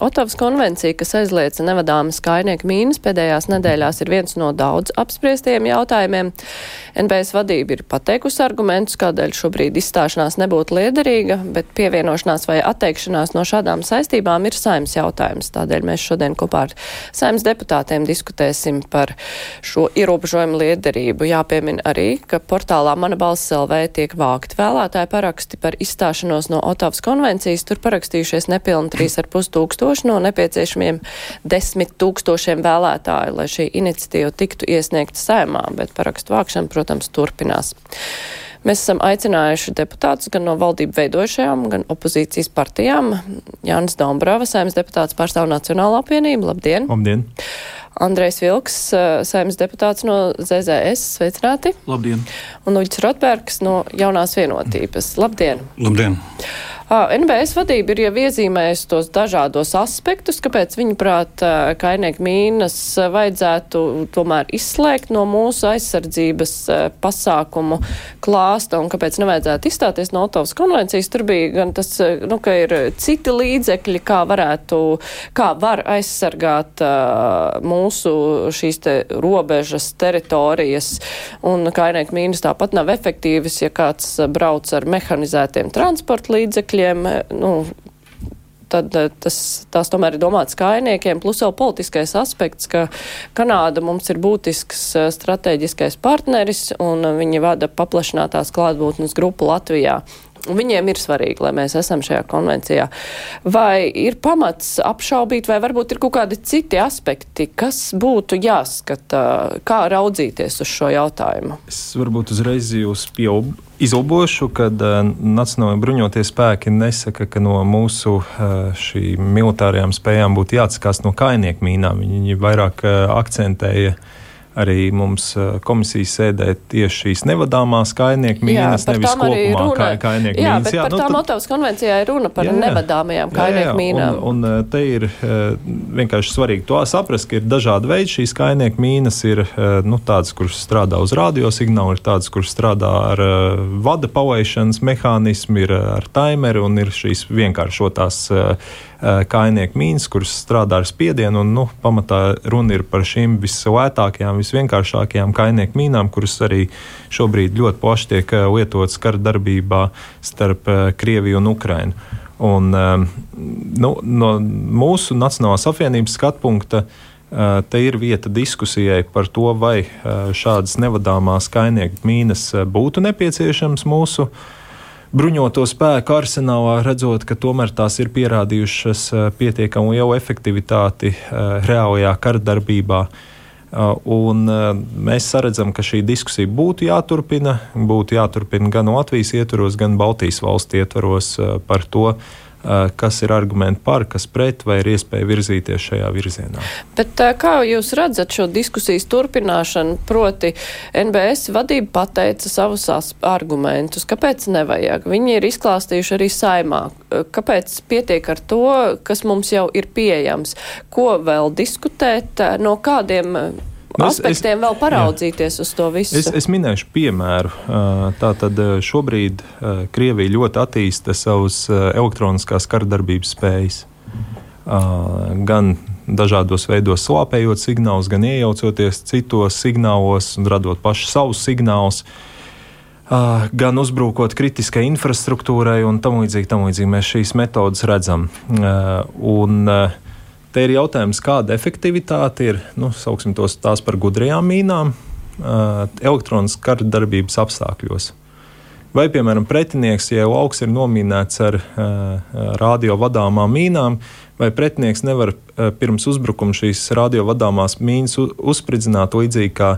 Otavas konvencija, kas aizliedza nevadāmas kainieku mīnas, pēdējās nedēļās ir viens no daudz apspriestiem jautājumiem. NBS vadība ir pateikusi argumentus, kādēļ šobrīd izstāšanās nebūtu liederīga, bet pievienošanās vai atteikšanās no šādām saistībām ir saimnes jautājums. Tādēļ mēs šodien kopā ar saimnes deputātiem diskutēsim par šo ierobežojumu liederību. Jāpiemina arī, ka portālā Mana balss LV tiek vākti vēlētāji paraksti par izstāšanos no Otavas konvencijas. Tur parakstījušies nepilni 3,5 tūkstoši no nepieciešamiem 10 tūkstošiem vēlētāju, lai šī iniciatīva tiktu iesniegta saimā, bet parakstu vākšana, protams, turpinās. Mēs esam aicinājuši deputātus gan no valdību veidojušajām, gan opozīcijas partijām. Jānis Dombrava, saimnes deputāts pārstāv Nacionālā apvienību. Labdien! Labdien! Andrejs Vilks, saimnes deputāts no ZZS. Sveicināti! Labdien! Un Uģis Rotbergs no Jaunās vienotības. Labdien! Labdien! NBS vadība ir jau iezīmējusi tos dažādos aspektus, kāpēc viņuprāt kainieku mīnas vajadzētu tomēr izslēgt no mūsu aizsardzības pasākumu klāsta un kāpēc nevajadzētu izstāties no Otavas konvencijas. Tur bija gan tas, nu, ka ir citi līdzekļi, kā varētu, kā var aizsargāt mūsu šīs te robežas teritorijas un kainieku mīnas tāpat nav efektīvas, ja kāds brauc ar mehanizētiem transporta līdzekļiem līdzekļiem, nu, tad tas, tās tomēr ir domāts kainiekiem, plus vēl politiskais aspekts, ka Kanāda mums ir būtisks strateģiskais partneris un viņi vada paplašinātās klātbūtnes grupu Latvijā. Viņiem ir svarīgi, lai mēs esam šajā konvencijā. Vai ir pamats apšaubīt, vai varbūt ir kaut kādi citi aspekti, kas būtu jāskata, kā raudzīties uz šo jautājumu? Es varbūt uzreiz jūs pieaug, izlabošu, ka uh, Nacionālajie bruņotie spēki nesaka, ka no mūsu uh, militārajām spējām būtu jāatsakās no kainieku mīnām. Viņi vairāk uh, akcentēja uh, arī mums komisijas sēdē tieši šīs nevadāmās kainieku mīnas, nevis kopumā kā, kainieku jā, mīnas. Jā, bet par nu, tām Otavas konvencijā ir runa par jā, nevadāmajām kainieku mīnām. Un, un te ir vienkārši svarīgi to saprast, ka ir dažādi veidi šīs kainieku mīnas. Ir nu, tādas, kuras strādā uz radiosignālu, ir tādas, kuras strādā ar vada pavaišanas mehānismu, ir ar taimeru un ir šīs vienkāršotās kainieku mīnas, kuras strādā ar spiedienu. Un, nu, pamatā runa ir par šīm vislētākajām, visvienkāršākajām kainieku mīnām, kuras arī šobrīd ļoti plaši tiek lietotas kara darbībā starp Krieviju un Ukrainu. Un, nu, no mūsu Nacionālās apvienības skatu punkta te ir vieta diskusijai par to, vai šādas nevadāmās kainieku mīnas būtu nepieciešams mūsu uh, bruņoto spēku arsenālā, redzot, ka tomēr tās ir pierādījušas eh, pietiekami lielu efektivitāti eh, reālajā kardarbībā. Eh, un mēs redzam, ka šī diskusija būtu jāturpina. Būtu jāturpina gan Latvijas ietvaros, gan Baltijas valstu ietvaros par to, kas ir argumenti par, kas pret, vai ir iespēja virzīties šajā virzienā. Bet kā jūs redzat šo diskusijas turpināšanu? Proti, NBS vadība pateica savus argumentus. Kāpēc nevajag? Viņi ir izklāstījuši arī saimā. Kāpēc pietiek ar to, kas mums jau ir pieejams? Ko vēl diskutēt? No kādiem aspektiem es, vēl paraudzīties jā. uz to visu? Es, es minēšu piemēru. Tātad šobrīd Krievija ļoti attīsta savus elektroniskās kardarbības spējas. Gan dažādos veidos slāpējot signālus, gan iejaucoties citos signālos un radot pašu savus signālus. Gan uzbrukot kritiskai infrastruktūrai, un tam līdzīgi, tam līdzīgi mēs šīs metodas redzam. Un, uh, Te ir jautājums, kāda efektivitāte ir, nu, sauksim tos tās par gudrajām mīnām, elektroniskas kardarbības apstākļos. Vai, piemēram, pretinieks, ja lauks ir nominēts ar radio vadāmām mīnām, vai pretinieks nevar pirms uzbrukuma šīs radio vadāmās mīnas uzspridzināt līdzīgi kā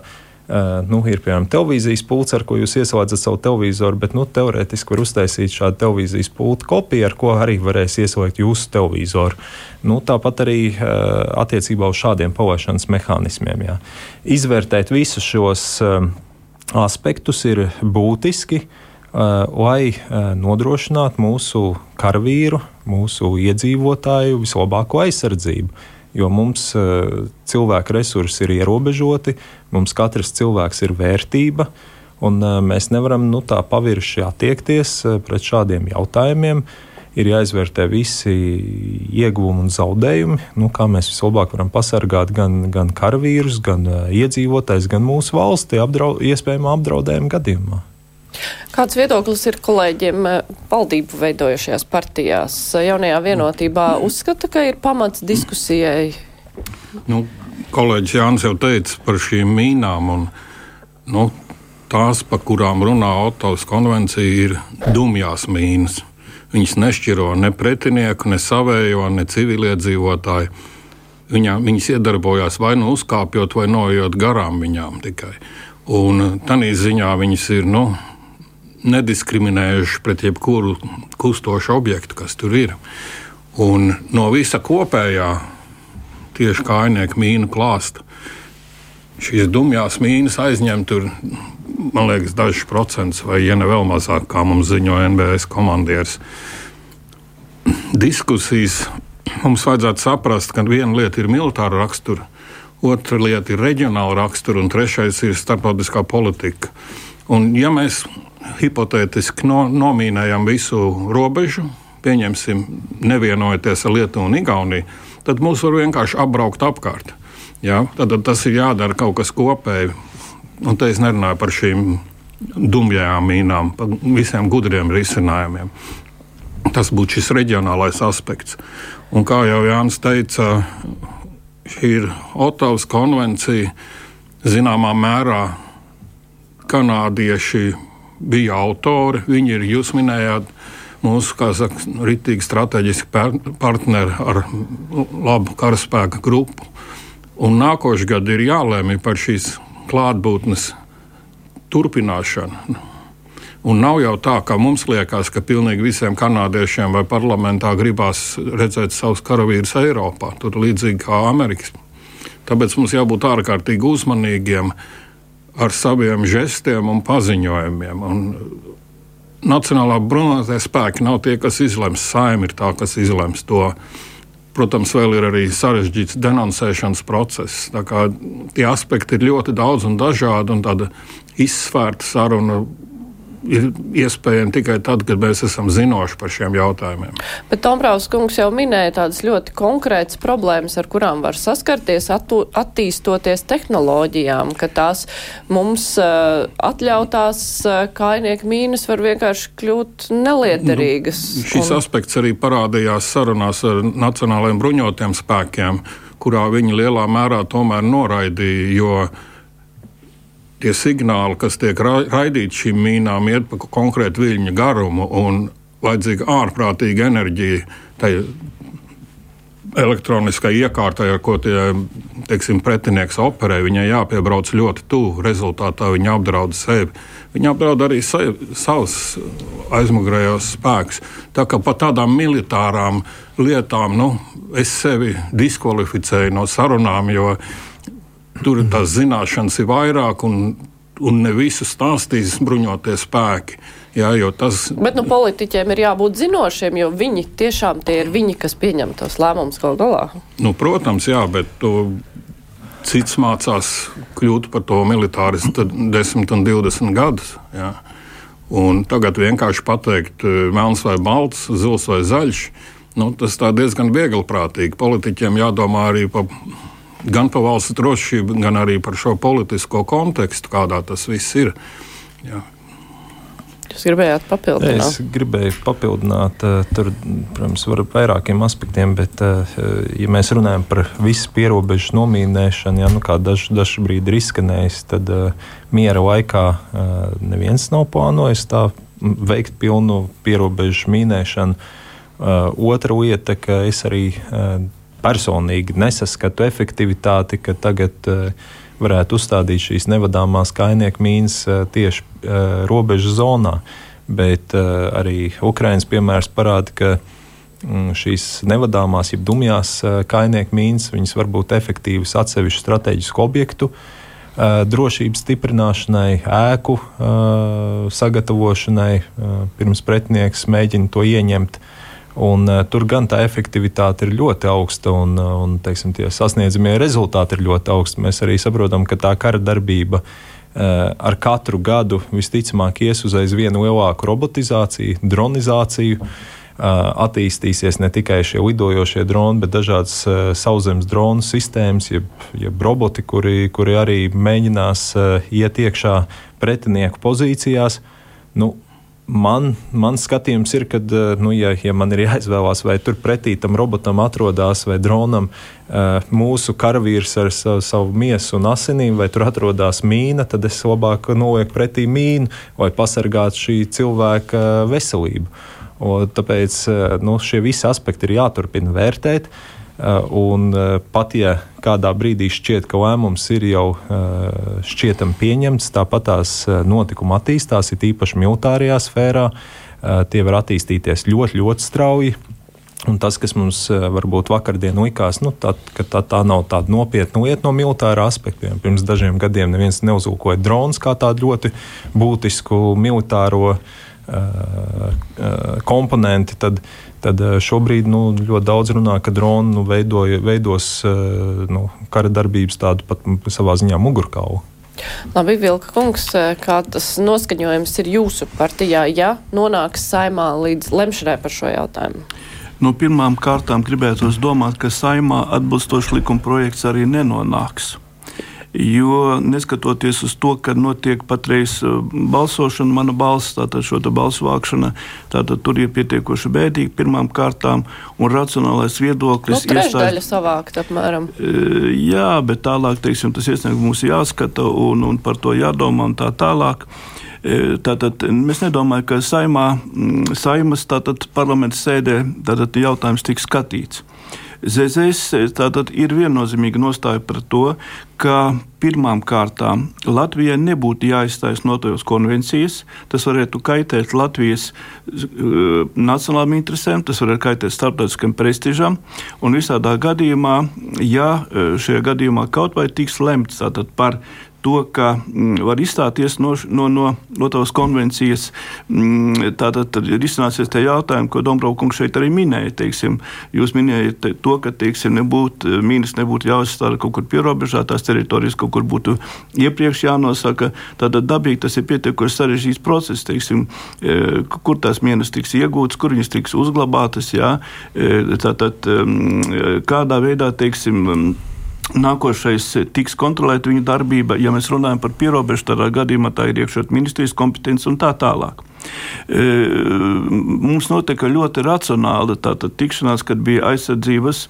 nu, ir piemēram televīzijas pults, ar ko jūs ieslēdzat savu televizoru, bet nu, teorētiski var uztaisīt šādu televīzijas pultu kopiju, ar ko arī varēs ieslēgt jūsu televizoru. Nu, tāpat arī attiecībā uz šādiem palaišanas mehānismiem. Jā. Izvērtēt visus šos aspektus ir būtiski. Lai nodrošinātu mūsu karavīru, mūsu iedzīvotāju vislabāko aizsardzību jo mums uh, cilvēku resursi ir ierobežoti, mums katrs cilvēks ir vērtība. Un, mēs nevaram nu, tā pavirši attiekties pret šādiem jautājumiem. Ir jāizvērtē visi ieguvumi un zaudējumi, nu, kā mēs vislabāk varam pasargāt gan, gan karavīrus, gan iedzīvotājus, gan mūsu valsti apdraud, iespējamā apdraudējuma gadījumā. Kāds viedoklis ir kolēģiem valdību veidojušajās partijās? Jaunajā vienotībā uzskata, ka ir pamats diskusijai? Nu, kolēģis Jānis jau teica par šīm mīnām. Un, nu, tās, pa kurām runā Otovas konvencija, ir dumjās mīnas. Viņas nešķiro ne pretinieku, ne savējo, ne civiliedzīvotāju. Viņā, viņas iedarbojās vai nu uzkāpjot, vai nojot garām viņām tikai. Un tādā ziņā viņas ir nu, nediskriminējušas pret jebkuru kustošu objektu, kas tur ir. Un no visa kopējā tieši kājnieku mīnu klāsta šīs dumjās mīnas aizņem tur man liekas, dažs procents, vai ja ne vēl mazāk, kā mums ziņo NBS komandieris. Diskusijas mums vajadzētu saprast, ka viena lieta ir militāra rakstura, otra lieta ir reģionāla rakstura, un trešais ir starptautiskā politika. Un, ja mēs hipotētiski no, nomīnējam visu robežu, pieņemsim, nevienojoties ar Lietuvu un Igauniju, tad mūs var vienkārši apbraukt apkārt. Ja? Tad, tad tas ir jādara kaut kas kopēji. Un te es nerunāju par šīm dumjām mīnām, par visiem gudriem risinājumiem. Tas būtu šis reģionālais aspekts. Un kā jau Jānis teica, šī ir Otavas konvencija. Zināmā mērā kanādieši bija autori. Viņi ir, jūs minējāt, mūsu, saka, ritīgi strateģiski partneri ar labu karaspēka grupu. Un nākošais gads ir jālēmj par šīs klātbūtnes turpināšanu. Un nav jau tā, ka mums liekas, ka pilnīgi visiem kanādiešiem vai parlamentā gribās redzēt savus karavīrus Eiropā, tur līdzīgi kā Amerikas. Tāpēc mums jābūt ārkārtīgi uzmanīgiem ar saviem žestiem un paziņojumiem. Un Nacionālā bruņotie spēki nav tie, kas izlems, saim ir tā, kas izlems to Protams, vēl ir arī sarežģīts denoncēšanas process. Tie aspekti ir ļoti daudz un dažādi, un tāda izsvērta saruna ir iespējama tikai tad, kad mēs esam zinoši par šiem jautājumiem. Bet Tomprāvs kungs jau minēja tādas ļoti konkrētas problēmas, ar kurām var saskarties attu, attīstoties tehnoloģijām, ka tās mums uh, atļautās uh, kainieku mīnas var vienkārši kļūt nelieterīgas. Nu, šis un... aspekts arī parādījās sarunās ar Nacionālajiem bruņotiem spēkiem, kurā viņi lielā mērā tomēr noraidīja, jo tie signāli, kas tiek raidīti šīm mīnām, iet pa konkrētu viļņu garumu un vajadzīga ārprātīga enerģija. Tai elektroniskai iekārtai, ar ko tie, teiksim, pretinieks operē, viņai jāpiebrauc ļoti tuvu. Rezultātā viņa apdraud sevi. Viņa apdraud arī sevi, savus aizmugurējos spēkus. Tā kā par tādām militārām lietām nu, es sevi diskvalificēju no sarunām, jo Tur tās zināšanas ir vairāk, un, un ne visu stāstīs bruņotie spēki. Jā, tas... Bet nu, politiķiem ir jābūt zinošiem, jo viņi tiešām tie ir viņi, kas pieņem tos lēmumus galu galā. Nu, protams, jā, bet to cits mācās kļūt par to militāristu 10 un 20 gadus. Jā. Un tagad vienkārši pateikt, eh, melns vai balts, zils vai zaļš, nu, tas diezgan viegli prātīgi. Politiķiem jādomā arī par gan par valsts drošību, gan arī par šo politisko kontekstu, kādā tas viss ir. Jā. Jūs gribējāt papildināt? Es gribēju papildināt, eh, tur, protams, var vairākiem aspektiem, bet, eh, ja mēs runājam par visu pierobežu nomīnēšanu, ja, nu, kā daž, dažbrīd ir izskanējis, tad uh, miera laikā neviens nav plānojis tā veikt pilnu pierobežu mīnēšanu. Otra lieta, ka es arī personīgi nesaskatu efektivitāti, ka tagad uh, varētu uzstādīt šīs nevadāmās kainieku mīnas uh, tieši uh, robežu zonā. Bet arī Ukraiņas piemērs parāda, ka mm, šīs nevadāmās, jeb dumjās kainieku mīnas, viņas var būt efektīvas atsevišķu strateģisku objektu drošības stiprināšanai, ēku sagatavošanai, pirms pretinieks mēģina to ieņemt. Un, uh, tur gan tā efektivitāte ir ļoti augsta, un, uh, un teiksim, tie sasniedzamie rezultāti ir ļoti augsti. Mēs arī saprotam, ka tā kara darbība ar katru gadu visticamāk ies uz aizvien lielāku robotizāciju, dronizāciju. Attīstīsies ne tikai šie lidojošie droni, bet dažādas sauszemes dronu sistēmas, jeb, jeb roboti, kuri, kuri arī mēģinās iet iekšā pretinieku pozīcijās. Nu, Man, man skatījums ir, ka, eh, nu, ja, ja man ir jāizvēlās, vai tur pretī tam robotam atrodas vai dronam uh, mūsu karavīrs ar savu, savu miesu un asinīm, vai tur atrodas mīna, tad es labāk nolieku pretī mīnu, lai pasargātu šī cilvēka veselību. Un tāpēc uh, nu, šie visi aspekti ir jāturpina vērtēt. Uh, Eh, un eh, pat ja kādā brīdī šķiet, ka lēmums ir jau eh, šķietam pieņemts, tāpat tās notikumi attīstās, ir īpaši militārajā sfērā. Tie var attīstīties ļoti, ļoti strauji. Un tas, kas mums varbūt vakardien likās, nu, tā, ka tā, tā nav tāda nopietna lieta no militāra aspekta. Pirms dažiem gadiem neviens neuzlūkoja drons kā tādu ļoti būtisku militāro uh, komponenti, tad, tad šobrīd nu, ļoti daudz runā, ka droni nu, veidoja, veidos nu, kara darbības tādu pat savā ziņā mugurkaulu. Labi, Vilka kungs, kā tas noskaņojums ir jūsu partijā, ja nonāks saimā līdz lemšanai par šo jautājumu? Nu, pirmām kārtām gribētu domāt, ka saimā atbilstošs likuma projekts arī nenonāks. Jo neskatoties uz to, ka notiek patreiz uh, balsošana, mana balss, tātad šo balsu vākšana, tātad tur ir pietiekoši bēdīgi pirmām kārtām un racionālais viedoklis. Nu, trešdaļa savākt apmēram. Uh, jā, bet tālāk, teiksim, tas iesniegums mums jāskata un, un par to jādomā un tā tālāk. Uh, tātad mēs nedomājam, ka saimā, mm, saimas tātad parlamenta sēdē tātad jautājums tiks skatīts. ZZS tātad ir viennozīmīga nostāja par to, ka pirmām kārtām Latvijai nebūtu jāizstājas no tos konvencijas. Tas varētu kaitēt Latvijas uh, nacionālām interesēm, tas varētu kaitēt starptautiskam prestižam. Un visādā gadījumā, ja uh, šajā gadījumā kaut vai tiks lemts par to, ka mm, var izstāties no, no, no, tās konvencijas. Mm, tātad ir izsnāsies tie jautājumi, ko Dombrovkungs šeit arī minēja. Teiksim, jūs minējat to, ka teiksim, nebūt, mīnus nebūtu jāuzstāda kaut kur pierobežātās teritorijas, kaut kur būtu iepriekš jānosaka. Tātad dabīgi tas ir pietiekoši sarežģīts process, teiksim, e, kur tās mīnus tiks iegūtas, kur viņas tiks uzglabātas, jā, e, tātad mm, kādā veidā, teiksim, Nākošais tiks kontrolēta viņa darbība, ja mēs runājam par pierobežu, tādā gadījumā tā ir iekšējā ministrijas kompetence un tā tālāk. Mums notika ļoti racionāla tikšanās, kad bija aizsardzības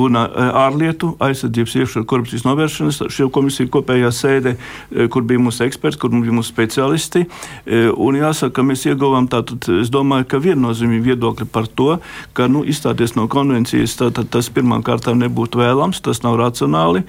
un ārlietu aizsardzības iekšā korupcijas novēršanas komisija kopējā sēde, kur bija mūsu eksperti, kur bija mūsu speciālisti. Un jāsaka, ka mēs ieguvām tātad, es domāju, ka viennozīmīgi viedokļi par to, ka nu, izstāties no konvencijas, tātad tas pirmām kārtām nebūtu vēlams, tas nav racionāli.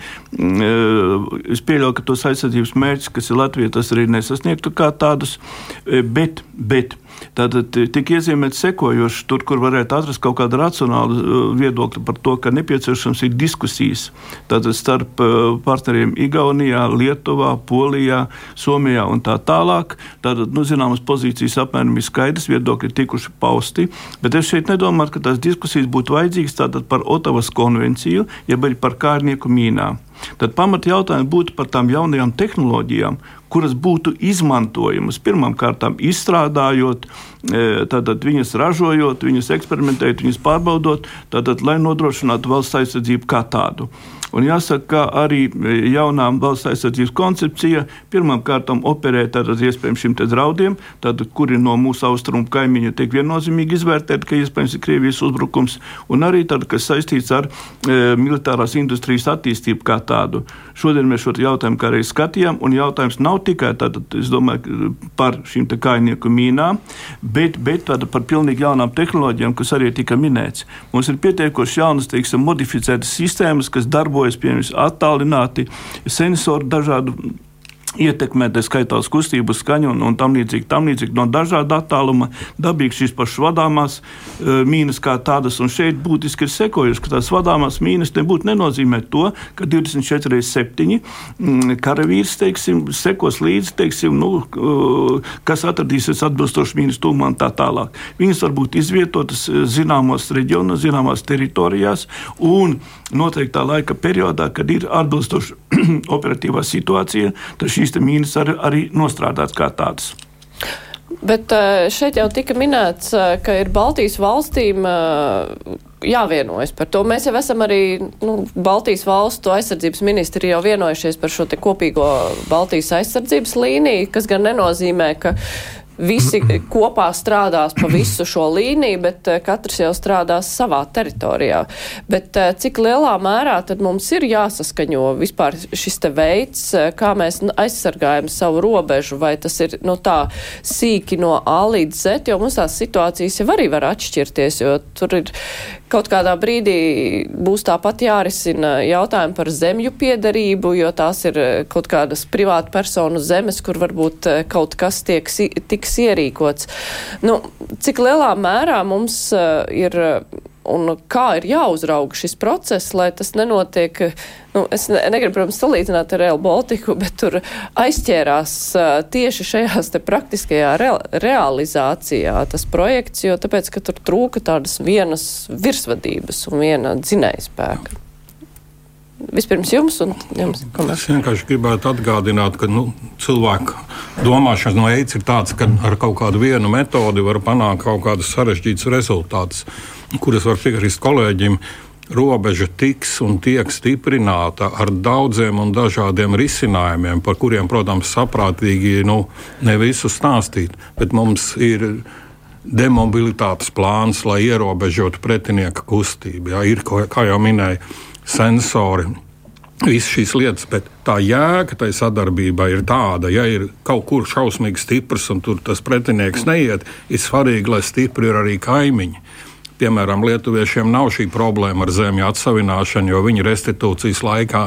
Es pieļauju, ka tos aizsardzības mērķus, kas ir Latvija, tas arī nesasniegtu kā tādus, bet Bet Tātad tika iezīmēts sekojoši, tur, kur varētu atrast kaut kādu racionālu uh, viedokli par to, ka nepieciešams ir diskusijas tātad starp uh, partneriem Igaunijā, Lietuvā, Polijā, Somijā un tā tālāk. Tātad, nu, zināmas pozīcijas apmēram ir skaidrs, viedokļi tikuši pausti, bet es šeit nedomāju, ka tās diskusijas būtu vajadzīgas tātad par Otavas konvenciju, jeb arī par kārnieku mīnām. Tad pamat jautājums būtu par tām jaunajām tehnoloģijām, kuras būtu izmantojamas pirmkārt izstrādājot, e, tātad viņas ražojot, viņas eksperimentējot, viņas pārbaudot, tātad, lai nodrošinātu valsts aizsardzību kā tādu. Un jāsaka, ka arī jaunā valsts aizsardzības koncepcija pirmkārt operē tātad iespējams šim draudiem, tātad, kuri no mūsu austrumu kaimiņa tiek viennozīmīgi izvērtēti, ka iespējams ir Krievijas uzbrukums, un arī tad, kas saistīts ar e, militārās industrijas attīstību kā tādu. Šodien mēs šo jautājumu kā arī skatījām, un jautājums nav tikai tātad, domāju, par šīm kainieku mīnām, bet, bet par pilnīgi jaunām tehnoloģijām, kas arī tika minēts. Mums ir pietiekoši jaunas, teiksim, modificētas sistēmas, kas darbojas darbojas, piemēram, attālināti sensori dažādu ietekmē, tā skaitā kustību, skaņu un, un tam līdzīgi, tam līdzīgi no dažāda attāluma. Dabīgi šīs pašas vadāmās uh, mīnas kā tādas, un šeit būtiski ir sekojuši, ka tās vadāmās mīnas nebūtu nenozīmē to, ka 24 reizes 7 mm, karavīrs, teiksim, sekos līdzi, teiksim, nu, uh, kas atradīsies atbilstoši mīnas tūmā un tā tālāk. Viņas var būt izvietotas zināmos reģionos, zināmās teritorijās un noteiktā laika periodā, kad ir atbilstoši operatīvā situācija, šīs mīnas ar, arī nostrādāts kā tādas. Bet šeit jau tika minēts, ka ir Baltijas valstīm jāvienojas par to. Mēs jau esam arī nu, Baltijas valstu aizsardzības ministri jau vienojušies par šo kopīgo Baltijas aizsardzības līniju, kas gan nenozīmē, ka visi kopā strādās pa visu šo līniju, bet eh, katrs jau strādās savā teritorijā. Bet eh, cik lielā mērā tad mums ir jāsaskaņo vispār šis te veids, eh, kā mēs aizsargājam savu robežu, vai tas ir nu, tā sīki no A līdz Z, jo mums tās situācijas jau arī var atšķirties, jo tur ir kaut kādā brīdī būs tāpat jārisina jautājumi par zemju piedarību, jo tās ir kaut kādas privāta personu zemes, kur varbūt kaut kas tiek, tiks ierīkots. Nu, cik lielā mērā mums uh, ir un kā ir jāuzrauga šis process, lai tas nenotiek, nu, es ne, negribu, protams, salīdzināt ar Real Baltiku, bet tur aizķērās uh, tieši šajās te praktiskajā re, realizācijā tas projekts, jo tāpēc, ka tur trūka tādas vienas virsvadības un viena dzinējspēka. Vispirms jums, un jums. Es vienkārši gribētu atgādināt, ka nu, cilvēku domāšanas no eids ir tāds, ka ar kaut kādu vienu metodi var panākt kaut kādus sarežģītus rezultātus, kurus var piekrist kolēģim. Robeža tiks un tiek stiprināta ar daudziem un dažādiem risinājumiem, par kuriem, protams, saprātīgi nu, ne visu stāstīt, bet mums ir demobilitātes plāns, lai ierobežotu pretinieka kustību. Jā, ir, kā jau minēju, sensori. Visas šīs lietas, bet tā jēga tai sadarbībai ir tāda, ja ir kaut kur šausmīgi stiprs un tur tas pretinieks neiet, ir svarīgi, lai stipri ir arī kaimiņi. Piemēram, Lietuviešiem nav šī problēma ar zemju atsavināšanu, jo viņi restitūcijas laikā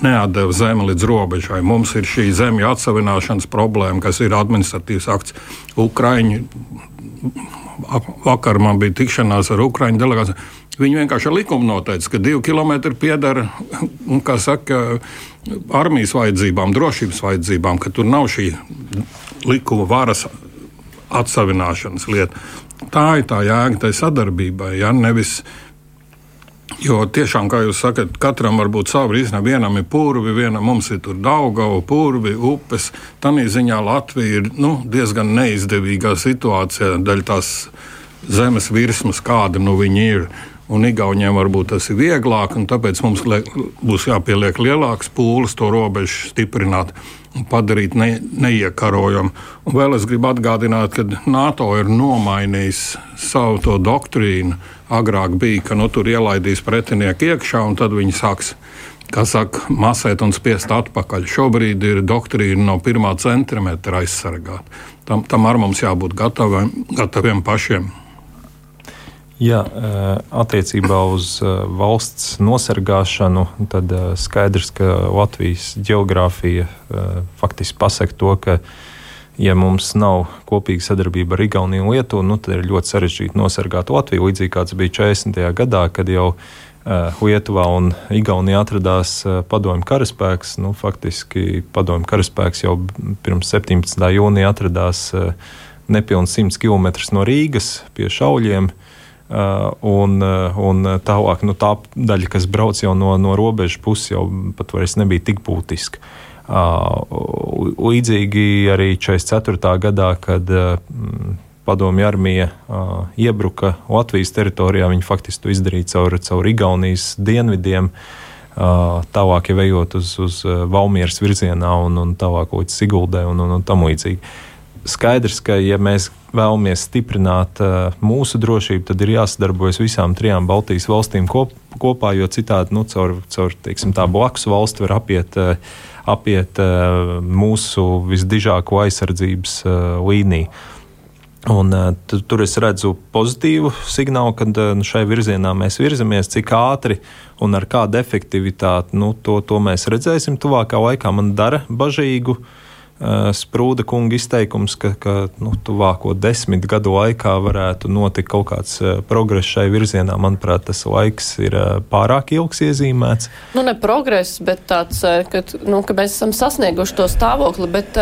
neatdeva zemi līdz robežai. Mums ir šī zemju atsavināšanas problēma, kas ir administratīvs akts. Ukraiņi, vakar man bija tikšanās ar Ukraiņu delegāciju. Viņi vienkārši ar likumu noteica, ka divi kilometri pieder saka, armijas vajadzībām, drošības vajadzībām, ka tur nav šī likuma varas atsavināšanas lieta. Tā ir tā jēga tai sadarbībai. Ja? Nevis, jo tiešām, kā jūs sakat, katram var būt sava izņēmuma. Vienam ir purvi, vienam mums ir Daugava, purvi, upes. Tādā ziņā Latvija ir nu, diezgan neizdevīgā situācijā dēļ tās zemes virsmas, kāda nu viņi ir un Igauniem varbūt tas ir vieglāk, un tāpēc mums būs jāpieliek lielāks pūles to robežu stiprināt un padarīt ne, neiekarojamu. Un vēl es gribu atgādināt, ka NATO ir nomainījis savu to doktrīnu. Agrāk bija, ka nu, tur ielaidīs pretinieku iekšā, un tad viņi sāks kas saka, masēt un spiest atpakaļ. Šobrīd ir doktrīna no pirmā centimetra aizsargāt. Tam, tam ar mums jābūt gataviem, gataviem pašiem. Jā, attiecībā uz valsts nosargāšanu, tad skaidrs, ka Latvijas geogrāfija faktiski pasaka to, ka, ja mums nav kopīga sadarbība ar Igauniju un Lietuvu, nu, tad ir ļoti sarežģīti nosargāt Latviju. Līdzīgi kāds bija 40. gadā, kad jau Lietuvā un Igaunijā atradās padomju karaspēks. Nu, faktiski padomju karaspēks jau pirms 17. jūnija atradās nepilnīgi 100 km no Rīgas pie šauļiem. Uh, un, uh, un tālāk, nu, tā daļa, kas brauc jau no, no robežas puses, jau pat vairs nebija tik būtiska. Uh, līdzīgi arī 44. gadā, kad padomju armija iebruka Latvijas teritorijā, viņi faktiski to izdarīja caur, caur Igaunijas dienvidiem. Tālāk jau ejot uz, uz Valmieras virzienā un, un tālāk līdz Siguldai un, un, un tam līdzīgi skaidrs, ka, ja mēs vēlamies stiprināt uh, mūsu drošību, tad ir jāsadarbojas visām trijām Baltijas valstīm kop, kopā, jo citādi nu, caur, caur teiksim, tā blakus valsti var apiet, uh, apiet uh, mūsu visdižāko aizsardzības uh, līniju. Un, uh, tur es redzu pozitīvu signālu, ka uh, šai virzienā mēs virzamies, cik ātri un ar kādu efektivitāti. Nu, to, to mēs redzēsim tuvākā laikā. Man dara bažīgu uh, Sprūda kunga izteikums, ka, ka nu, tuvāko desmit gadu laikā varētu notikt kaut kāds eh, progress šai virzienā. Manuprāt, tas laiks ir eh, pārāk ilgs iezīmēts. Nu, ne progress, bet tāds, ka, nu, ka mēs esam sasnieguši to stāvokli, bet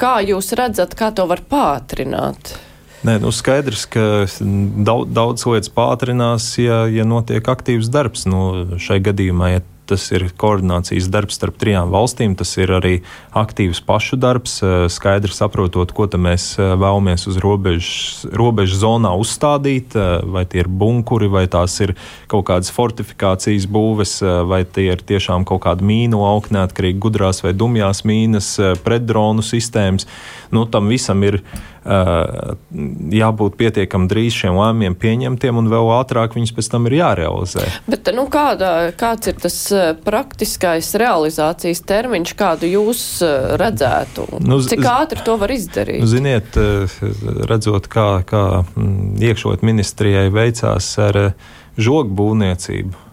kā jūs redzat, kā to var pātrināt? Nē, nu skaidrs, ka daudz, daudz lietas pātrinās, ja, ja notiek aktīvs darbs. Nu, šai gadījumā, ja tas ir koordinācijas darbs starp trijām valstīm, tas ir arī aktīvs pašu darbs, skaidri saprotot, ko mēs vēlamies uz robežas, robežas zonā uzstādīt, vai tie ir bunkuri, vai tās ir kaut kādas fortifikācijas būves, vai tie ir tiešām kaut kāda mīnu auga, neatkarīgi gudrās vai dumjās mīnas, pretdronu sistēmas. Nu, tam visam ir uh, jābūt pietiekami drīz šiem lēmumiem pieņemtiem, un vēl ātrāk viņus pēc tam ir jārealizē. Bet, nu, kādā, kāds ir tas praktiskais realizācijas termiņš, kādu jūs redzētu? Nu, Cik ātri to var izdarīt? Nu, ziniet, redzot, kā, kā mm, iekšot ministrijai veicās ar žogu būvniecību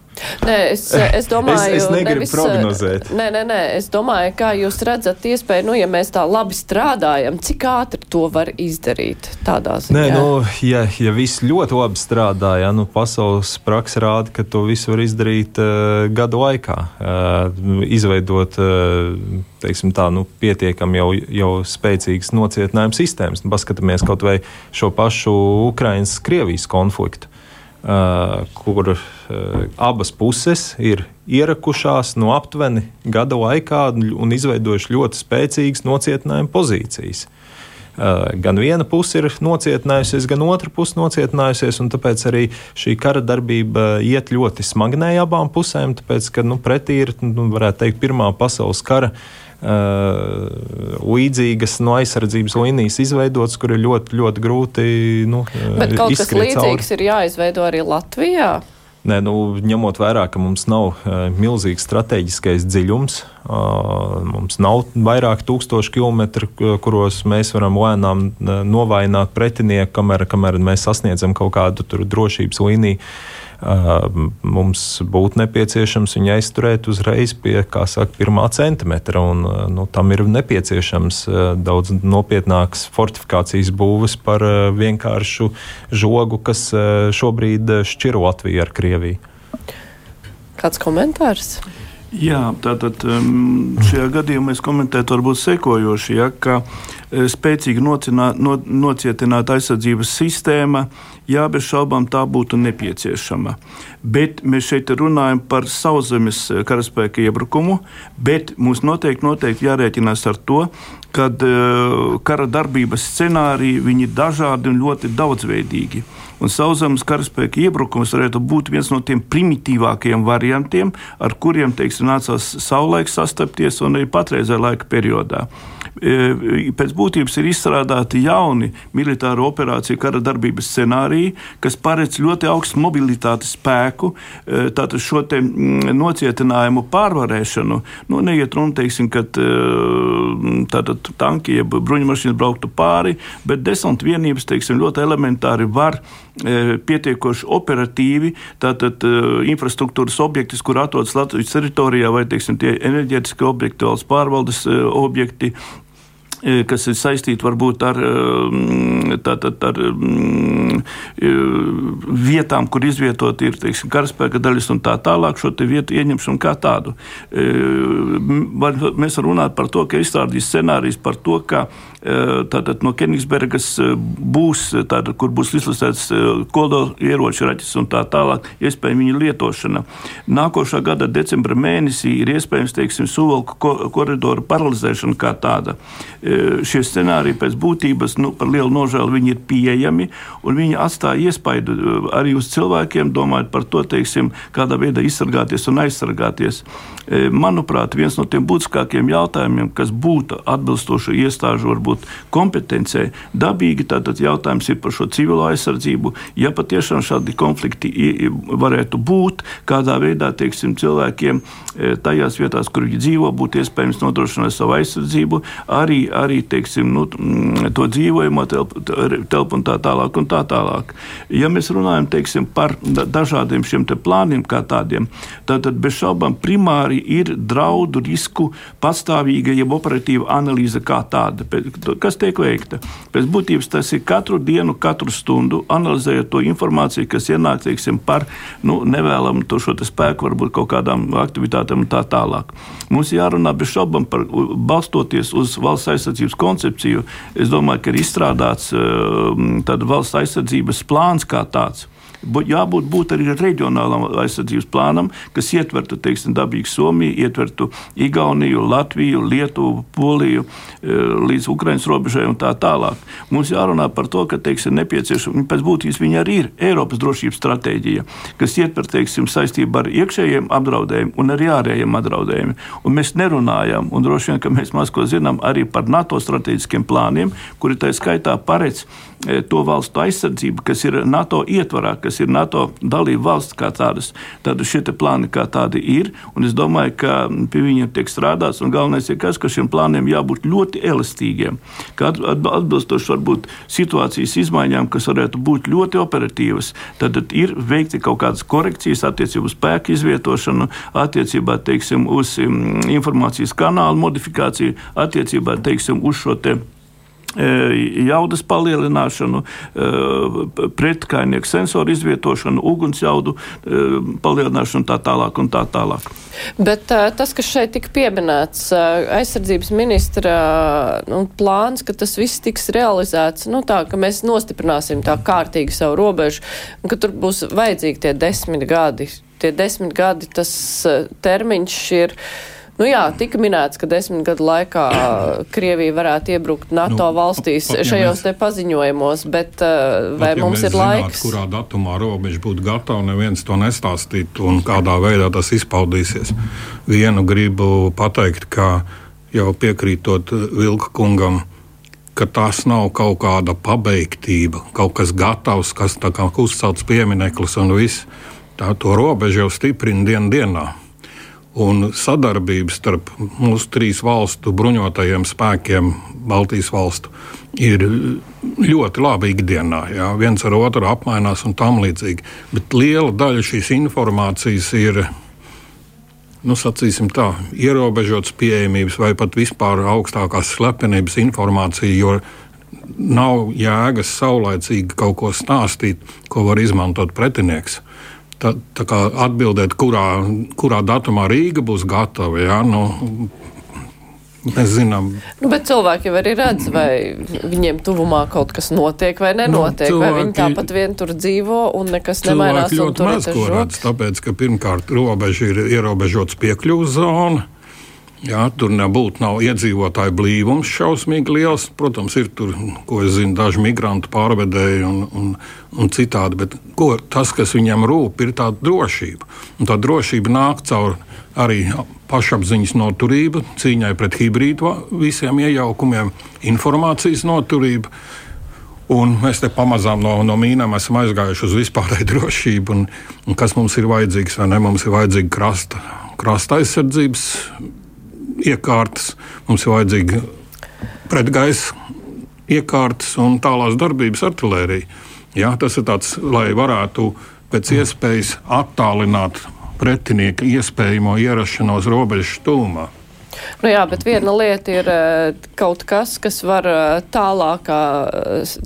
Nē, es, es domāju, es, es negribu nevis, prognozēt. Nē, nē, nē, es domāju, kā jūs redzat iespēju, nu, ja mēs tā labi strādājam, cik ātri to var izdarīt tādā ziņā? Nē, nu, ja, ja viss ļoti labi strādā, ja, nu, pasaules praksa rāda, ka to visu var izdarīt uh, gadu laikā, uh, izveidot, uh, teiksim tā, nu, pietiekami jau, jau spēcīgas nocietinājuma sistēmas. Nu, paskatāmies kaut vai šo pašu Ukrainas-Krievijas konfliktu. Uh, kur uh, abas puses ir ierakušās no aptuveni gada laikā un izveidojuši ļoti spēcīgas nocietinājuma pozīcijas. Uh, gan viena puse ir nocietinājusies, gan otra puse nocietinājusies, un tāpēc arī šī kara darbība iet ļoti smagnēji abām pusēm, tāpēc, ka nu, pretī ir, nu, varētu teikt, Pirmā pasaules kara Uh, līdzīgas no aizsardzības līnijas izveidotas, kur ir ļoti, ļoti grūti. Nu, Bet kaut kas līdzīgs cauri. ir jāizveido arī Latvijā. Nē, nu, ņemot vērā, ka mums nav uh, milzīgs strateģiskais dziļums, uh, mums nav vairāk tūkstošu kilometru, kuros mēs varam lēnām novājināt pretinieku, kamēr, kamēr mēs sasniedzam kaut kādu drošības līniju. Mums būtu nepieciešams viņu aizturēt uzreiz pie, saka, pirmā centimetra. Un, nu, tam ir nepieciešams daudz nopietnāks fortifikācijas būvis par vienkāršu žogu, kas šobrīd šķiro Latviju ar Krieviju. Kāds komentārs? Jā, tātad šajā gadījumā mēs komentētu varbūt sekojoši, ja, ka spēcīga nocinā, no, nocietināta aizsardzības sistēma jā, bez šaubām tā būtu nepieciešama. Bet mēs šeit runājam par sauszemes eh, karaspēka iebrukumu, bet mums noteikti, noteikti jārēķinās ar to, ka eh, kara darbības scenāriji ir dažādi un ļoti daudzveidīgi. Un sauszemes karaspēka iebrukums varētu būt viens no tiem primitīvākajiem variantiem, ar kuriem teiksim, nācās savulaik sastapties un arī patreizējā laika periodā. E, pēc būtības ir izstrādāti jauni militāro operāciju kara darbības scenāriji, kas paredz ļoti augstu mobilitātes spēku, e, tātad šo mm, nocietinājumu pārvarēšanu. Nu, neiet runa, teiksim, ka e, tātad tanki, jeb bruņumašīnas brauktu pāri, bet desmit vienības, teiksim, ļoti elementāri var pietiekoši operatīvi, tātad infrastruktūras objektis, kur atrodas Latvijas teritorijā, vai teiksim, tie enerģētiski objekti, valsts pārvaldes objekti, kas ir saistīti varbūt ar, e, tātad, ar mm, e, vietām, kur izvietot ir teiksim, karaspēka daļas un tā tālāk, šo vietu ieņemšanu kā tādu. Mēs varam runāt par to, ka izstrādīs scenārijus par to, ka tātad, no Kenigsbergas būs, tātad, kur būs izlasēts kodola ieroču raķis un tā tālāk, iespējams viņa lietošana. Nākošā gada decembra mēnesī ir iespējams, teiksim, suvalku koridoru paralizēšana kā tāda šie scenāriji pēc būtības, nu, par lielu nožēlu, viņi ir pieejami un viņi atstāja iespaidu arī uz cilvēkiem, domājot par to, teiksim, kādā veidā izsargāties un aizsargāties. Manuprāt, viens no tiem būtiskākiem jautājumiem, kas būtu atbilstoši iestāžu varbūt kompetencē, dabīgi tātad jautājums ir par šo civilo aizsardzību. Ja patiešām šādi konflikti varētu būt, kādā veidā, teiksim, cilvēkiem tajās vietās, kur viņi dzīvo, būtu iespējams nodrošināt savu aizsardzību, arī, arī teiksim, nu, mm, to dzīvojamo telpu, telpu un tā tālāk. Un tā tālāk. Ja mēs runājam teiksim, par dažādiem šiem plāniem, kā tādiem, tad, tad bez šaubām primāri ir draudu risku pastāvīga, jeb operatīva analīze kā tāda. Kas tiek veikta? Pēc būtības tas ir katru dienu, katru stundu analizējot to informāciju, kas ienāk teiksim, par nu, nevēlamu to šo spēku, varbūt kaut kādām aktivitātēm un tā tālāk. Mums jārunā bez šaubām par balstoties uz valsts aizsardzību aizsardzības koncepciju, es domāju, ka ir izstrādāts eh, valsts aizsardzības plāns kā tāds jābūt būt arī reģionālam aizsardzības plānam, kas ietvertu teiksim, dabīgu Somiju, ietvertu Igauniju, Latviju, Lietuvu, Poliju līdz Ukraiņas robežai un tā tālāk. Mums jārunā par to, ka teiksim, nepieciešama pēc būtības viņa arī ir Eiropas drošības stratēģija, kas ietver teiksim, saistību ar iekšējiem apdraudējumiem un arī ārējiem apdraudējumiem. Un mēs nerunājam, un droši vien, ka mēs maz ko zinām arī par NATO strateģiskiem plāniem, kuri tā skaitā paredz e, to valstu aizsardzību, kas ir NATO ietvarā, kas ir NATO dalība valsts kā tādas. Tad šie plāni kā tādi ir, un es domāju, ka pie viņiem tiek strādāts, galvenais ir tas, ka šiem plāniem jābūt ļoti elastīgiem, atbilstoši varbūt situācijas izmaiņām, kas varētu būt ļoti operatīvas, tad ir veikti kaut kādas korekcijas attiecībā uz spēku izvietošanu, attiecībā teiksim, uz um, informācijas kanālu modifikāciju, attiecībā teiksim, uz šo te E, jaudas palielināšanu, e, pretkainieku sensoru izvietošanu, ugunsjaudu e, palielināšanu tā tālāk un tā tālāk. Bet tas, kas šeit tika pieminēts, aizsardzības ministra nu, plāns, ka tas viss tiks realizēts, nu tā, ka mēs nostiprināsim tā kārtīgi savu robežu, un ka tur būs vajadzīgi tie desmit gadi. Tie desmit gadi, tas termiņš ir Nu jā, tika minēts, ka desmit gadu laikā Krievija varētu iebrukt NATO nu, valstīs pat, ja šajos mēs, te paziņojumos, bet uh, vai pat, ja mums ir zinātu, laiks? Kurā datumā robeža būtu gatava, neviens to nestāstītu un kādā veidā tas izpaudīsies. Vienu gribu pateikt, ka jau piekrītot Vilka kungam, ka tas nav kaut kāda pabeigtība, kaut kas gatavs, kas uzcelts piemineklis un viss. Tā to robežu jau stiprina dienu dienā un sadarbība starp mūsu trīs valstu bruņotajiem spēkiem, Baltijas valstu, ir ļoti laba ikdienā. Jā. Viens ar otru apmainās un tam līdzīgi. Bet liela daļa šīs informācijas ir. Nu, tā, ierobežotas pieejamības vai pat vispār augstākās slepenības informācija, jo nav jēgas saulaicīgi kaut ko stāstīt, ko var izmantot pretinieks. Tā, tā kā atbildēt, kurā, kurā datumā Rīga būs gatava. Ja? Nu, Mēs zinām, nu, bet cilvēki jau arī redz, vai viņiem tuvumā kaut kas notiek vai nenotiek, nu, cilvēki, vai viņi tāpat vien tur dzīvo un nekas nemainās. Ļoti maz ko redz, tāpēc, ka pirmkārt robeža ir ierobežots piekļuvs zona. Jā, tur nebūtu nav iedzīvotāju blīvums šausmīgi liels. Protams, ir tur, ko es zinu, daži migrantu pārvedēji un, un, un citādi. Bet ko, tas, kas viņam rūp, ir tā drošība. Un tā drošība nāk caur arī pašapziņas noturību, cīņai pret hibrīdu visiem iejaukumiem, informācijas noturību. Un mēs te pamazām no, no mīnām esam aizgājuši uz vispārēju drošību. Un, un kas mums ir vajadzīgs? Mums ir vajadzīga krasta, krasta aizsardzības iekārtas, mums ir vajadzīga pretgaisa iekārtas un tālās darbības artērija. Ja, tas ir tāds, lai varētu pēc iespējas attālināt pretinieka iespējamo ierašanos robežas tūmā. Nu jā, bet viena lieta ir eh, kaut kas, kas var eh, tālākā,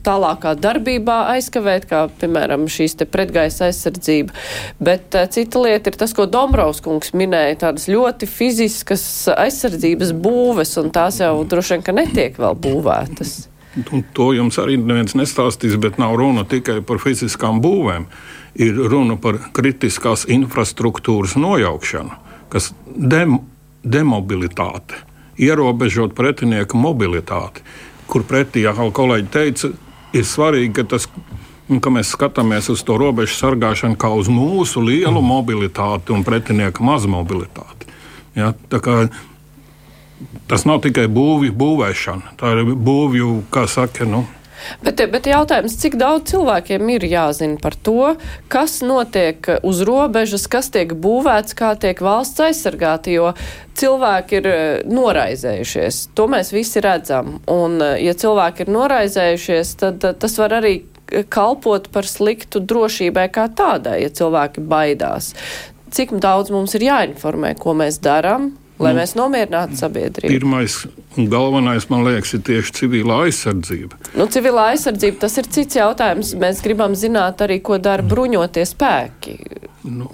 tālākā darbībā aizkavēt, kā piemēram šīs te pretgaisa aizsardzība. Bet eh, cita lieta ir tas, ko Dombrovskungs minēja, tādas ļoti fiziskas aizsardzības būves, un tās jau droši vien, ka netiek vēl būvētas. Un to jums arī neviens nestāstīs, bet nav runa tikai par fiziskām būvēm. Ir runa par kritiskās infrastruktūras nojaukšanu, kas dem demobilitāte, ierobežot pretinieku mobilitāti, kur pretī, ja kolēģi teica, ir svarīgi, ka, tas, ka mēs skatāmies uz to robežu sargāšanu kā uz mūsu lielu mobilitāti un pretinieka mazu mobilitāti. Ja, tas nav tikai būvju būvēšana, tā ir būvju, kā saka, nu, Bet, bet jautājums, cik daudz cilvēkiem ir jāzina par to, kas notiek uz robežas, kas tiek būvēts, kā tiek valsts aizsargāta, jo cilvēki ir eh, noraizējušies. To mēs visi redzam. Un, eh, ja cilvēki ir noraizējušies, tad eh, tas var arī kalpot par sliktu drošībai kā tādai, ja cilvēki baidās. Cik daudz mums ir jāinformē, ko mēs darām, lai nu, mēs nomierinātu sabiedrību. Pirmais un galvenais, man liekas, ir tieši civilā aizsardzība. Nu, civilā aizsardzība tas ir cits jautājums. Mēs gribam zināt arī, ko dara bruņotie spēki. Nu.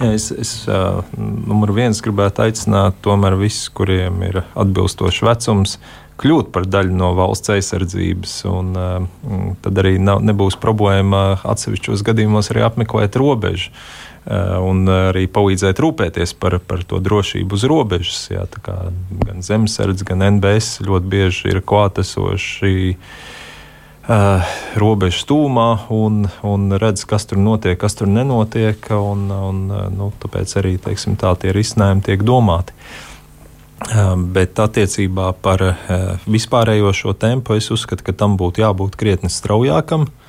Ja, es es uh, numur viens gribētu aicināt tomēr visus, kuriem ir atbilstošs vecums, kļūt par daļu no valsts aizsardzības. Un, tad arī nav, nebūs problēma atsevišķos gadījumos arī apmeklēt robežu. Un arī palīdzēt rūpēties par, par to drošību uz robežas. Jā, gan zemesardze, gan NBS ļoti bieži ir klātesoši uh, robežas tūmā un, un redz, kas tur notiek, kas tur nenotiek. Un, un, nu, tāpēc arī teiksim, tā, tie risinājumi tiek domāti. Uh, bet attiecībā par uh, vispārējo šo tempu es uzskatu, ka tam būtu jābūt krietni straujākam. Uh,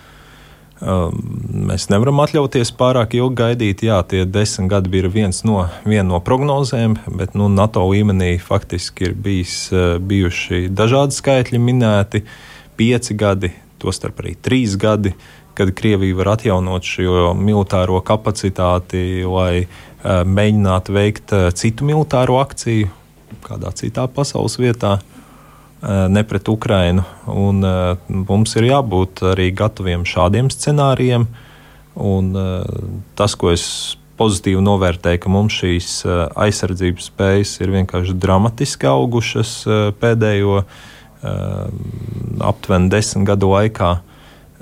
mēs nevaram atļauties pārāk ilgi gaidīt. Jā, tie desmit gadi bija viens no, viena no prognozēm, bet nu, NATO līmenī faktiski ir bijis, bijuši dažādi skaitļi minēti. Pieci gadi, tostarp arī trīs gadi, kad Krievija var atjaunot šo militāro kapacitāti, lai uh, mēģinātu veikt uh, citu militāro akciju kādā citā pasaules vietā. Uh, ne pret Ukrajinu. Un, uh, mums ir jābūt arī gataviem šādiem scenārijiem. Un, uh, tas, ko es pozitīvi novērtēju, ka mums šīs aizsardzības spējas ir vienkārši dramatiski augušas pēdējo aptuveni desmit gadu laikā.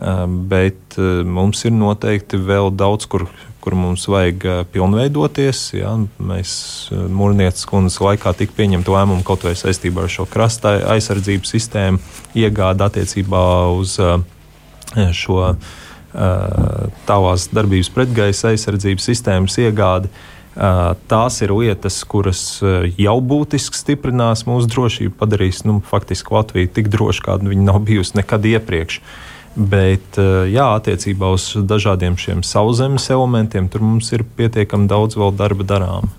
Bet eh, mums ir noteikti vēl daudz, kur, kur mums vajag pilnveidoties. Ja? Mēs Mūrnieces kundzes laikā tika pieņemta lēmuma kaut vai saistībā ar šo krasta aizsardzības sistēmu iegādi attiecībā uz šo tālās darbības pretgaisa aizsardzības sistēmas iegādi. Uh, Tās ir lietas, kuras jau būtiski stiprinās mūsu drošību, padarīs nu, faktiski Latviju tik drošu, kāda viņa nav bijusi nekad iepriekš. Bet, jā, attiecībā uz dažādiem šiem sauszemes elementiem, tur mums ir pietiekami daudz vēl darba darām.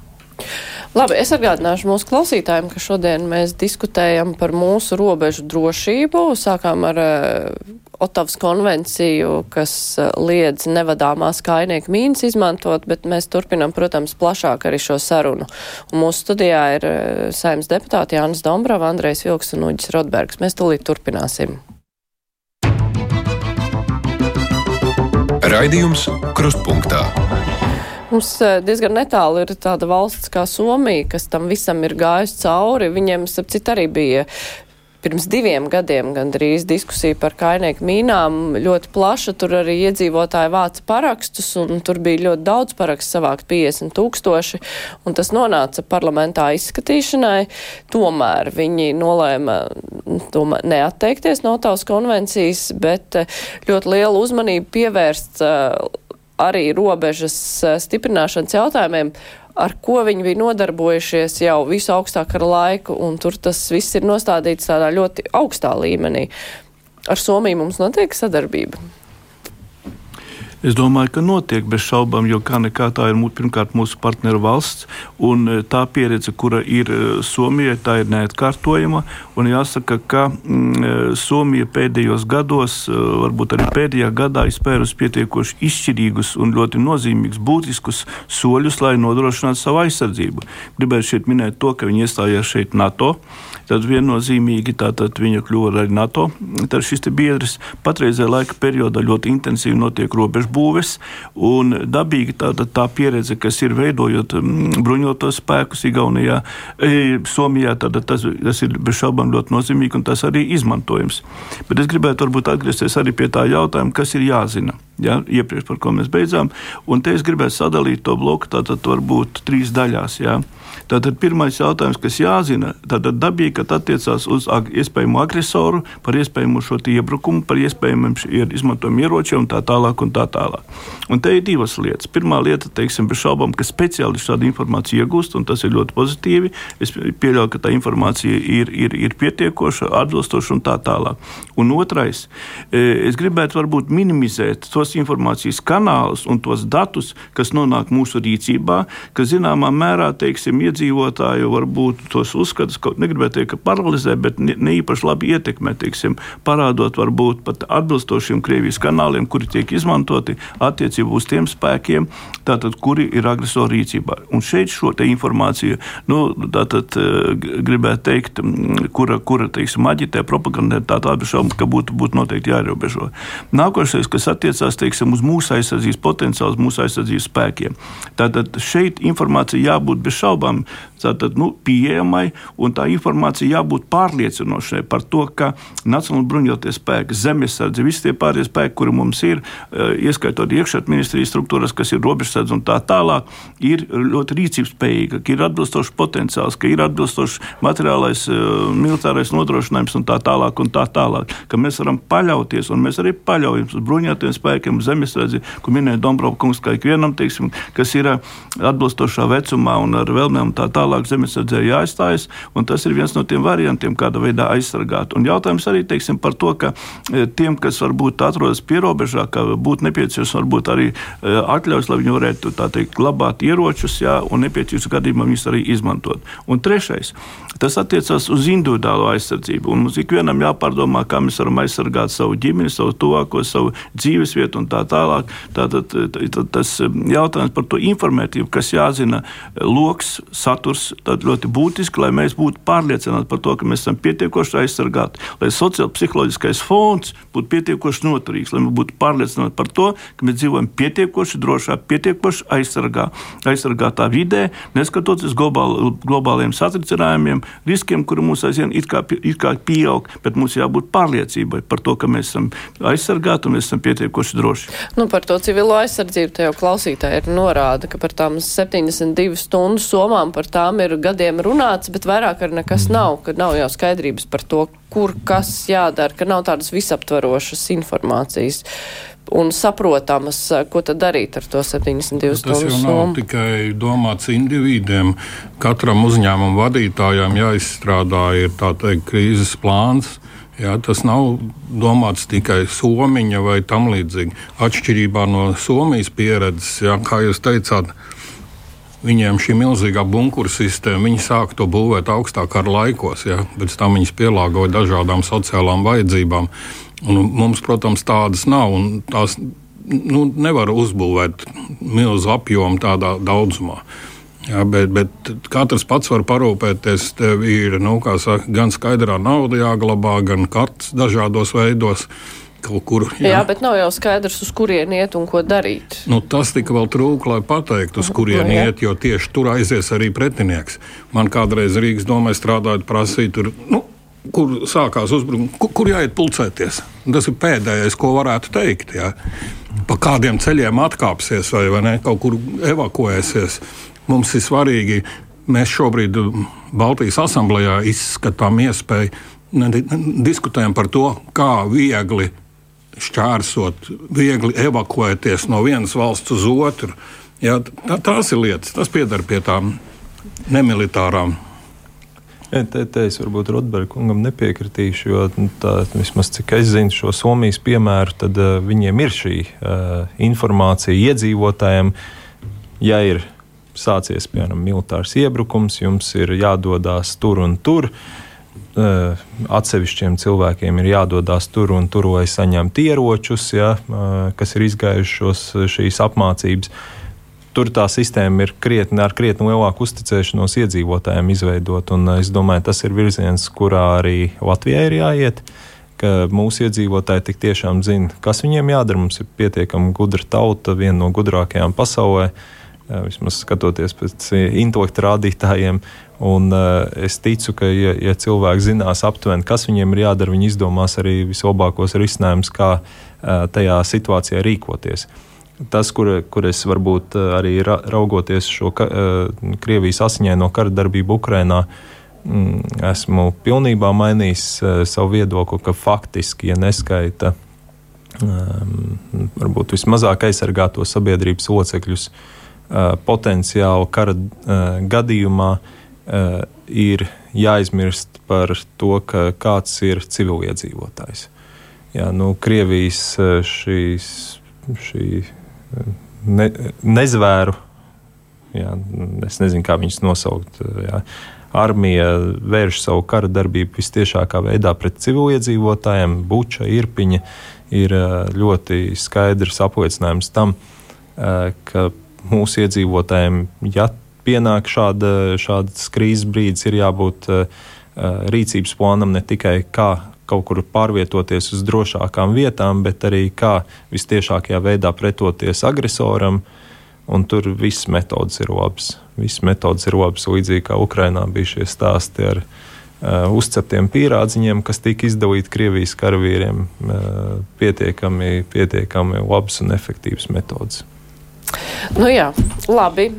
Labi, es atgādināšu mūsu klausītājiem, ka šodien mēs diskutējam par mūsu robežu drošību. Sākām ar uh, Otavas konvenciju, kas uh, liedz nevadāmās kainieku mīnas izmantot, bet mēs turpinam, protams, plašāk arī šo sarunu. Un mūsu studijā ir saimnes deputāti Jānis Dombrava, Andrejs Vilks un Uģis Rodbergs. Mēs tulīt turpināsim. Raidījums Krustpunktā. Mums eh, diezgan netālu ir tāda valsts kā Somija, kas tam visam ir gājusi cauri. Viņiem, ap citu, arī bija pirms diviem gadiem gandrīz diskusija par kainieku mīnām. Ļoti plaša tur arī iedzīvotāji vāca parakstus, un tur bija ļoti daudz parakstu savākt 50 tūkstoši, un tas nonāca parlamentā izskatīšanai. Tomēr viņi nolēma tomēr neatteikties no tās konvencijas, bet eh, ļoti lielu uzmanību pievērst uh, arī robežas eh, stiprināšanas jautājumiem, ar ko viņi bija nodarbojušies jau visu augstākā laiku, un tur tas viss ir nostādīts tādā ļoti augstā līmenī. Ar Somiju mums notiek sadarbība. Es domāju, ka notiek bez šaubām, jo kā nekā tā ir pirmkārt mūsu partneru valsts, un e, tā pieredze, kura ir e, Somijai, tā ir neatkārtojama. Jāsaka, ka mm, e, Somija pēdējos gados, varbūt arī pēdējā gadā, ir spērusi pietiekoši izšķirīgus un ļoti nozīmīgus, būtiskus soļus, lai nodrošinātu savu aizsardzību. Gribētu šeit minēt to, ka viņi iestājās šeit NATO tad viennozīmīgi tātad viņa kļuva arī NATO. Tad šis biedrs patreizējā laika periodā ļoti intensīvi notiek robežbūves, un dabīgi tāda tā pieredze, kas ir veidojot mm, bruņotos spēkus Igaunijā, e, Somijā, tad tas, tas ir bez šaubām ļoti nozīmīgi un tas arī izmantojams. Bet es gribētu varbūt atgriezties arī pie tā jautājuma, kas ir jāzina. Ja, iepriekš par ko mēs beidzām. Un te es gribētu sadalīt to bloku tātad varbūt trīs daļās. Ja. Tātad pirmais jautājums, kas jāzina, tad dabīgi, kad attiecās uz ag iespējamu agresoru, par iespējamu šo iebrukumu, par iespējamiem izmantojumu ieročiem un tā tālāk. Un tā tālāk. Un te ir divas lietas. Pirmā lieta, teiksim, bez šaubām, ka speciālisti šādu informāciju iegūst, un tas ir ļoti pozitīvi. Es pieļauju, ka tā informācija ir, ir, ir pietiekoša, atbilstoša un tā tālāk. Un otrais, e, es gribētu varbūt minimizēt tos informācijas kanālus un tos datus, kas nonāk mūsu rīcībā, ka zināmā mērā, teiksim, iedzīvotāju varbūt tos uzskatus, negribētu teikt, ka paralizē, bet ne, ne īpaši labi ietekmē, teiksim, parādot varbūt pat atbilstošiem Krievijas kanāliem, kuri tiek izmantoti attiecībā uz tiem spēkiem, tātad, kuri ir agresoru rīcībā. Un šeit šo informāciju, nu, tātad, eh, gribētu teikt, kura, kura teiksim, aģitē, propagandē, tā tādu šaubu, ka būtu, būtu noteikti jāierobežo. Nākošais, kas attiecās teiksim, uz mūsu aizsardzības potenciālu, mūsu aizsardzības spēkiem. Tātad šeit informācija jābūt bez šaubām tātad, nu, pieejamai, un tā informācija jābūt pārliecinošai par to, ka Nacionālajā bruņoties spēki, zemesardze, visi tie pārējie spēki, kuri mums ir, ieskaitot iekšējā ministrijas struktūras, kas ir robežsardze un tā tālāk, ir ļoti rīcības spējīga, ka ir atbilstošs potenciāls, ka ir atbilstošs materiālais, militārais nodrošinājums un tā tālāk. Un tā tālāk ka mēs varam paļauties, un mēs arī paļaujamies uz bruņotajiem spēkiem, zemesardzi, ko minēja Dombrovs kungs, ka ikvienam, teiksim, kas ir atbilstošā vecumā un ar vēlmēm un tā tālāk zemesardzē jāaizstājas, un tas ir viens no tiem variantiem, kāda veidā aizsargāt. Un jautājums arī, teiksim, par to, ka tiem, kas varbūt atrodas pierobežā, ka būtu nepieciešams varbūt arī atļaus, lai viņi varētu teikt, glabāt ieročus, jā, un nepieciešams gadījumā viņus arī izmantot. Un trešais, tas attiecas uz individuālo aizsardzību, mums ikvienam jāpārdomā, kā mēs varam aizsargāt savu ģimeni, savu tuvāko, savu dzīvesvietu un tā tālāk. Tātad tas um, jautājums par to informētību, kas jāzina, loks, saturs, ļoti būtiski, lai mēs būtu pārliecināti par to, ka mēs esam pietiekoši aizsargāti, lai sociālpsiholoģiskais fons būtu pietiekoši noturīgs, lai mēs būtu pārliecināti par to, ka mēs dzīvojam pietiekoši drošā, pietiekoši aizsargā, aizsargātā vidē, neskatoties globāl, globāliem satricinājumiem, riskiem, kuri mums aizvien it kā, it kā pieaug, bet mums jābūt pārliecībai par to, ka mēs esam aizsargāti un mēs esam pietiekoši droši. Nu, par to civilo aizsardzību te jau klausītāji ir norāda, ka par tām 72 stundu somām par tām ir gadiem runāts, bet vairāk ar nekas mm. nav, ka nav jau skaidrības par to, kur kas jādara, ka nav tādas visaptvarošas informācijas un saprotamas, ko tad darīt ar to 72 stundu summu. Tas jau nav tikai domāts individiem. Katram uzņēmumu vadītājam jāizstrādā ir teikt krīzes plāns, Jā, tas nav domāts tikai somiņa vai tam līdzīgi. Atšķirībā no Somijas pieredzes, jā, kā jūs teicāt, viņiem šī milzīgā bunkura sistēma, viņi sāk to būvēt augstākā laikos, jā, pēc tam viņas pielāgoja dažādām sociālām vajadzībām. Un mums, protams, tādas nav. Tās nu, nevar uzbūvēt milzu apjomu tādā daudzumā. Jā, bet, bet katrs pats var parūpēties. Tev ir nu, saka, gan skaidrā nauda jāglabā, gan kartes dažādos veidos. Kur, jā. jā, bet nav jau skaidrs, uz kurien iet un ko darīt. Nu, tas tika vēl trūka, lai pateiktu, uz kurien nu, iet, jo tieši tur aizies arī pretinieks. Man kādreiz Rīgas domē strādājot, prasīja, tur, nu, kur sākās uzbrukums, kur, kur jāiet pulcēties. Tas ir pēdējais, ko varētu teikt. Jā. Pa kādiem ceļiem atkāpsies vai, vai ne, kaut kur evakuēsies mums ir svarīgi. Mēs šobrīd Baltijas asamblējā izskatām iespēju, diskutējam par to, kā viegli šķērsot, viegli evakuēties no vienas valsts uz otru. Jā, tā, tās ir lietas, tas pieder pie tām nemilitārām. Te, te es varbūt Rotbergam nepiekritīšu, jo nu, tā, vismaz cik es zinu šo Somijas piemēru, tad uh, viņiem ir šī uh, informācija iedzīvotājiem. Ja ir sācies piemēram militārs iebrukums, jums ir jādodas tur un tur. Uh, atsevišķiem cilvēkiem ir jādodas tur un tur, lai saņemtu ieročus, ja, uh, kas ir izgājušos šīs apmācības. Tur tā sistēma ir krietni ar krietni lielāku uzticēšanos iedzīvotājiem izveidot, un es domāju, tas ir virziens, kurā arī Latvijai ir jāiet. Mūsu iedzīvotāji tik tiešām zina, kas viņiem jādara. Mums ir pietiekami gudra tauta, viena no gudrākajām pasaulē. Uh, vismaz skatoties pēc intelekta rādītājiem. Un, uh, es ticu, ka, ja, ja cilvēki zinās aptuveni, kas viņiem ir jādara, viņi izdomās arī vislabākos risinājumus, kā uh, tajā situācijā rīkoties. Tas, kur, kur es varbūt uh, arī ra, raugoties šo ka, uh, Krievijas asiņaino kara darbību Ukrajinā, mm, esmu pilnībā mainījis uh, savu viedokli, ka faktiski, ja neskaita um, varbūt vismazāk aizsargāto sabiedrības locekļus, Eh, potenciāli kara eh, gadījumā eh, ir jāizmirst par to, ka kāds ir civiliedzīvotājs. Jā, nu, Krievijas šīs, šī ne, nezvēru, jā, es nezinu, kā viņus nosaukt. Jā, armija vērš savu kara darbību vistiešākā veidā pret civiliedzīvotājiem. Buča, Irpiņa ir ļoti skaidrs apliecinājums tam, ka mūsu iedzīvotājiem, ja pienāk šāda, šāds krīzes brīdis, ir jābūt rīcības plānam ne tikai kā kaut kur pārvietoties uz drošākām vietām, bet arī kā vistiešākajā veidā pretoties agresoram. Un tur viss metodas ir labs. Visas metodas ir labas, līdzīgi kā Ukrainā bija šie stāsti ar uh, uzceptiem pīrādziņiem, kas tika izdalīti Krievijas karavīriem. Uh, pietiekami, pietiekami labas un efektīvas metodas. Nu jā, labi.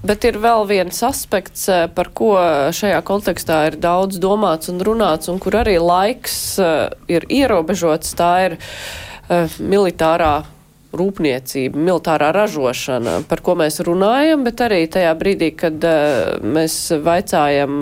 Bet ir vēl viens aspekts, eh, par ko šajā kontekstā ir daudz domāts un runāts, un kur arī laiks uh, ir ierobežots. Tā ir uh, militārā rūpniecība, militārā ražošana, par ko mēs runājam, bet arī tajā brīdī, kad mēs vaicājam,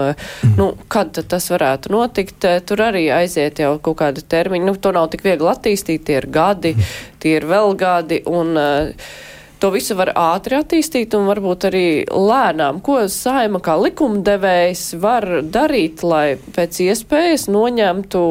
nu, kad tas varētu notikt, tur arī aiziet jau kaut kādi termiņi. Nu, to nav tik viegli attīstīt, tie ir gadi, tie ir vēl gadi. Un, uh, To visu var ātri attīstīt un varbūt arī lēnām. Ko saima kā likumdevējs var darīt, lai pēc iespējas noņemtu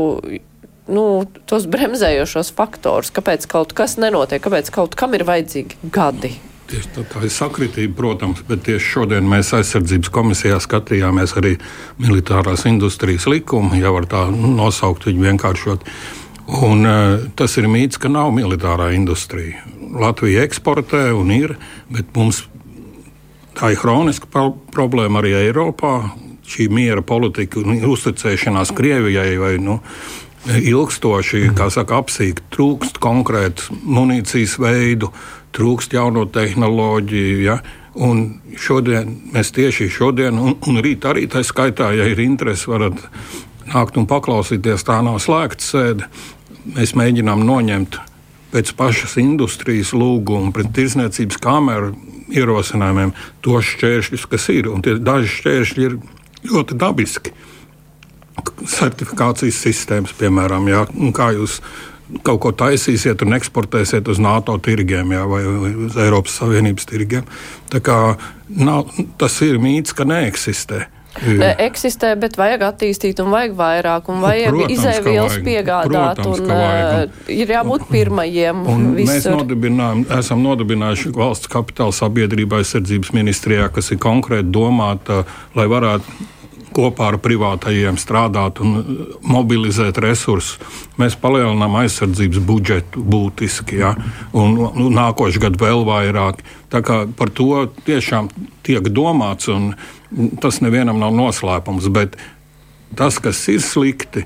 nu, tos bremzējošos faktorus, kāpēc kaut kas nenotiek, kāpēc kaut kam ir vajadzīgi gadi? Tieši tā, tā ir sakritība, protams, bet tieši šodien mēs aizsardzības komisijā skatījāmies arī militārās industrijas likumu, ja var tā nosaukt viņu vienkāršot. Un, uh, tas ir mīts, ka nav militārā industrija. Latvija eksportē un ir, bet mums tā ir hroniska pro problēma arī Eiropā. Šī miera politika un uzticēšanās Krievijai vai nu, ilgstoši saka, apsīkt, trūkst konkrētu munīcijas veidu, trūkst jauno tehnoloģiju. Ja? Un šodien mēs tieši šodien, un, un rīt arī tā skaitā, ja ir interese, varat nākt un paklausīties. Tā nav slēgta sēde mēs mēģinām noņemt pēc pašas industrijas lūguma, pret tirsniecības kameru ierosinājumiem tos šķēršļus, kas ir. Un tie daži šķēršļi ir ļoti dabiski. Certifikācijas sistēmas, piemēram, jā, kā jūs kaut ko taisīsiet un eksportēsiet uz NATO tirgiem jā, vai uz Eiropas Savienības tirgiem. Tā kā nav, tas ir mīts, ka neeksistē. Jā. eksistē, bet vajag attīstīt un vajag vairāk un vajag izēvielas piegādāt Protams, un uh, ir jābūt pirmajiem. Un mēs nodibinājām, esam nodibinājuši valsts kapitāla sabiedrība aizsardzības ministrijā, kas ir konkrēti domāta, lai varētu kopā ar privātajiem strādāt un mobilizēt resursus. Mēs palielinām aizsardzības budžetu būtiski, ja? un, un nākošais gads vēl vairāk. Tā kā par to tiešām tiek domāts, un tas nevienam nav noslēpums. Bet tas, kas ir slikti,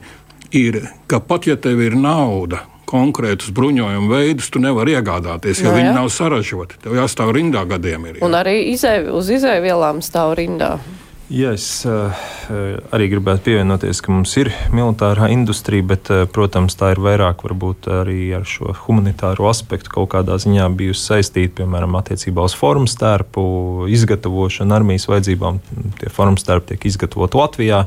ir, ka pat ja tev ir nauda, konkrētus bruņojumu veidus tu nevari iegādāties, jo no, viņi nav saražoti. Tev jāstāv rindā gadiem. Ir, jā. Un arī izēv, uz izēvielām stāv rindā. Ja es uh, arī gribētu pievienoties, ka mums ir militārā industrija, bet, uh, protams, tā ir vairāk varbūt arī ar šo humanitāro aspektu kaut kādā ziņā bijusi saistīta, piemēram, attiecībā uz formu stērpu izgatavošanu armijas vajadzībām. Tie formu stērpi tiek izgatavoti Latvijā.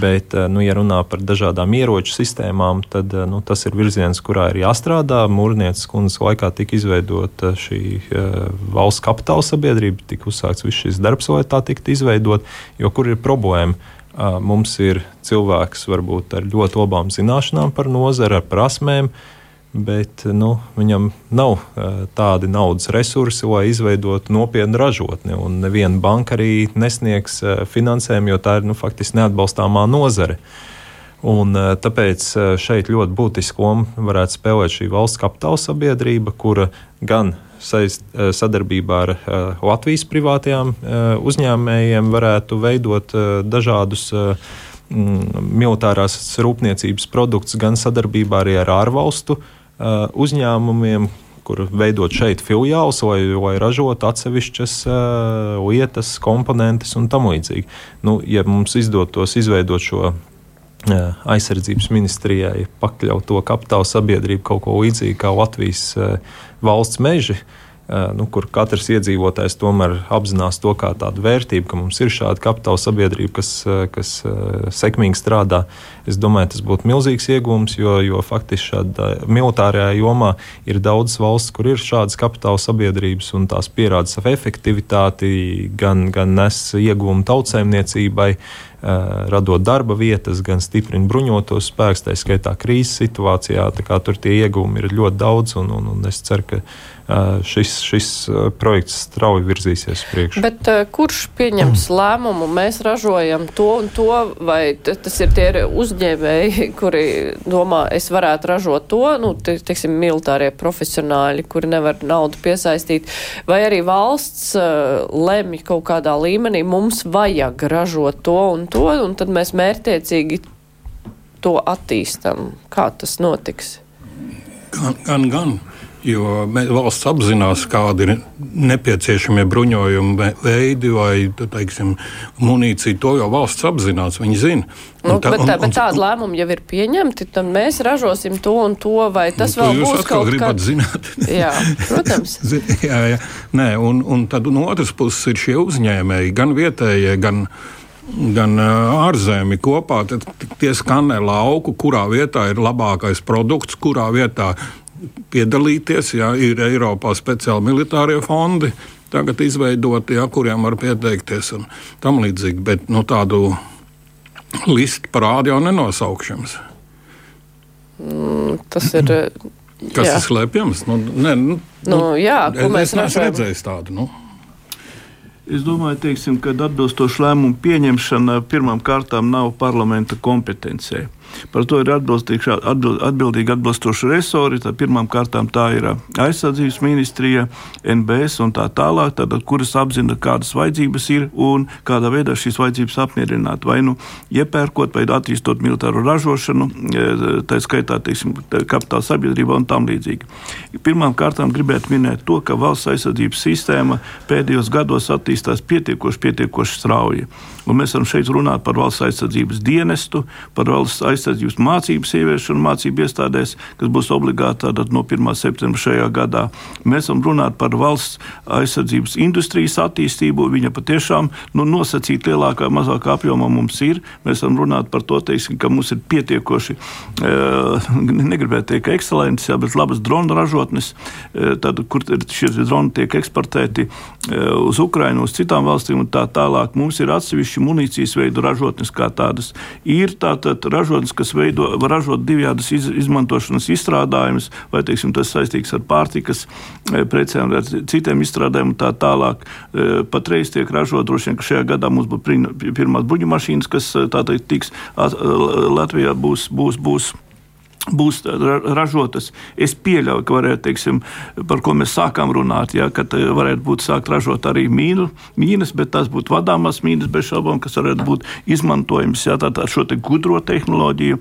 Bet, eh, nu, ja runā par dažādām ieroču sistēmām, tad eh, nu, tas ir virziens, kurā ir jāstrādā. Mūrnieces kundzes laikā tika izveidota šī uh, valsts kapitāla sabiedrība, tika uzsākts viss šis darbs, lai tā tiktu izveidot. Jo kur ir problēma? Uh, mums ir cilvēks varbūt ar ļoti labām zināšanām par nozari, ar prasmēm, bet nu, viņam nav uh, tādi naudas resursi, lai izveidotu nopietnu ražotni. Un neviena banka arī nesniegs uh, finansējumu, jo tā ir nu, faktiski neatbalstāmā nozare. Un, uh, tāpēc šeit ļoti būtisku lomu varētu spēlēt šī valsts kapitāla sabiedrība, kura gan saist, sadarbībā ar Latvijas privātajām uzņēmējiem varētu veidot dažādus militārās rūpniecības produktus, gan sadarbībā arī ar ārvalstu Uh, uzņēmumiem, kur veidot šeit filiālus, lai, lai ražotu atsevišķas uh, lietas, komponentes un tam līdzīgi. Nu, ja mums izdotos izveidot šo uh, aizsardzības ministrijai, pakļaut to kapitāla sabiedrību kaut ko līdzīgu kā Latvijas uh, valsts meži, uh, nu, kur katrs iedzīvotājs tomēr apzinās to kā tādu vērtību, ka mums ir šāda kapitāla sabiedrība, kas, kas sekmīgi strādā. Es domāju, tas būtu milzīgs iegūms, jo, jo faktiski šādā militārajā jomā ir daudzas valsts, kur ir šādas kapitāla sabiedrības, un tās pierāda savu efektivitāti, gan, gan nes iegūmu tautsēmniecībai radot darba vietas, gan stiprina bruņotos spēkus, tā skaitā krīzes situācijā. Tur tie iegūmi ir ļoti daudz, un, un, un es ceru, ka šis, šis projekts strauji virzīsies uz priekšu. Bet kurš pieņems lēmumu? Mēs ražojam to un to, vai tas ir tie uzņēmēji, kuri domā, es varētu ražot to, nu, te, teiksim, militārie profesionāļi, kuri nevar naudu piesaistīt, vai arī valsts lemj kaut kādā līmenī, mums vajag ražot to un to, un tad mēs mērtiecīgi to attīstam. Kā tas notiks? Gan, gan. gan. Jo valsts apzinās, kādi ir nepieciešamie bruņojuma veidi vai teiksim, munīcija. To jau valsts apzinās, viņi zina. Nu, tā, bet, tā, bet tādi lēmumi jau ir pieņemti, tad mēs ražosim to un to, vai tas nu, vēl būs kaut kas tāds. Zināt. jā, protams. jā, jā. Nē, un, un tad no otras puses ir šie uzņēmēji, gan vietējie, gan gan ārzemji kopā, tad tie skanē lauku, kurā vietā ir labākais produkts, kurā vietā piedalīties. Jā, ir Eiropā speciāli militārie fondi tagad izveidoti, jā, kuriem var pieteikties un tam līdzīgi. Bet nu, tādu listu parādu jau nenosaukšams. Mm, tas ir. Kas jā. ir slēpjams? Nu, ne, nu, nu, jā, ko mēs es neesmu redzējis tādu. Nu. Es domāju, teiksim, ka atbilstoša lēmuma pieņemšana pirmām kārtām nav parlamenta kompetencija. Par to ir atbild, atbildīgi atbilstoši resori. Pirmām kārtām tā ir aizsardzības ministrija, NBS un tā tālāk, tad, kuras apzina, kādas vajadzības ir un kādā veidā šīs vajadzības apmierināt. Vai nu iepērkot, vai attīstot militāro ražošanu, tā skaitā teiksim, kapitāla sabiedrībā un tam līdzīgi. Pirmām kārtām gribētu minēt to, ka valsts aizsardzības sistēma pēdējos gados attīstās pietiekoši, pietiekoši strauji. Un mēs varam šeit runāt par valsts aizsardzības dienestu, par valsts aizsardzības mācības ieviešanu mācību iestādēs, kas būs obligāti no 1. septembra šajā gadā. Mēs varam runāt par valsts aizsardzības industrijas attīstību. Viņa patiešām nu, nosacīt lielākā mazākā apjomā mums ir. Mēs varam runāt par to, teiksim, ka mums ir pietiekoši, eh, negribētu teikt, ekscelences, bet labas drona ražotnes, eh, tad, kur šie droni tiek eksportēti eh, uz Ukrajinu, uz citām valstīm un tā tālāk. Mums ir atsevišķi munīcijas veidu ražotnes kā tādas. Ir tātad ražotnes, kas veido, var ražot divādas iz, izmantošanas izstrādājumus, vai teiksim, tas saistīts ar pārtikas e, precēm, ar citiem izstrādājumiem un tā tālāk. E, patreiz tiek ražot, droši vien, ka šajā gadā mums būs pirmās bruņu mašīnas, kas e, tātad tiks Latvijā būs. būs, būs būs ražotas. Es pieļauju, ka varētu, teiksim, par ko mēs sākām runāt, ja, ka varētu būt sākt ražot arī mīnu, mīnas, bet tās būtu vadāmās mīnas bez šaubām, kas varētu būt izmantojams ja, ar šo te gudro tehnoloģiju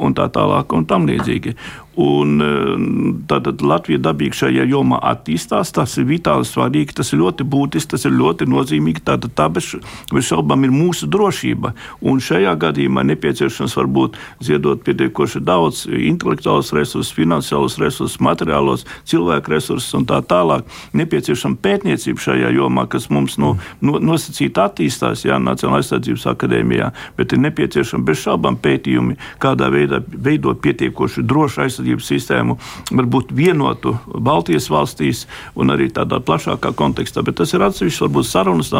un tā tālāk un tam līdzīgi. Un, tātad Latvija dabīgi šajā jomā attīstās. Tas ir vitāli svarīgi, tas ir ļoti būtiski, tas ir ļoti nozīmīgi. Tātad tā bez, bez šaubām ir mūsu drošība. Un šajā gadījumā nepieciešams varbūt ziedot pietiekoši daudz intelektuālus resursus, finansiālus resursus, materiālos, cilvēku resursus un tā tālāk. Nepieciešama pētniecība šajā jomā, kas mums nu, no, nosacīti attīstās jā, Nacionālajā aizsardzības akadēmijā, bet ir nepieciešama bez šaubām pētījumi, kādā veidā veidot pietiekoši drošu aizsardzību aizsardzības sistēmu, varbūt vienotu Baltijas valstīs un arī tādā plašākā kontekstā. Bet tas ir atsevišķs, varbūt sarunas,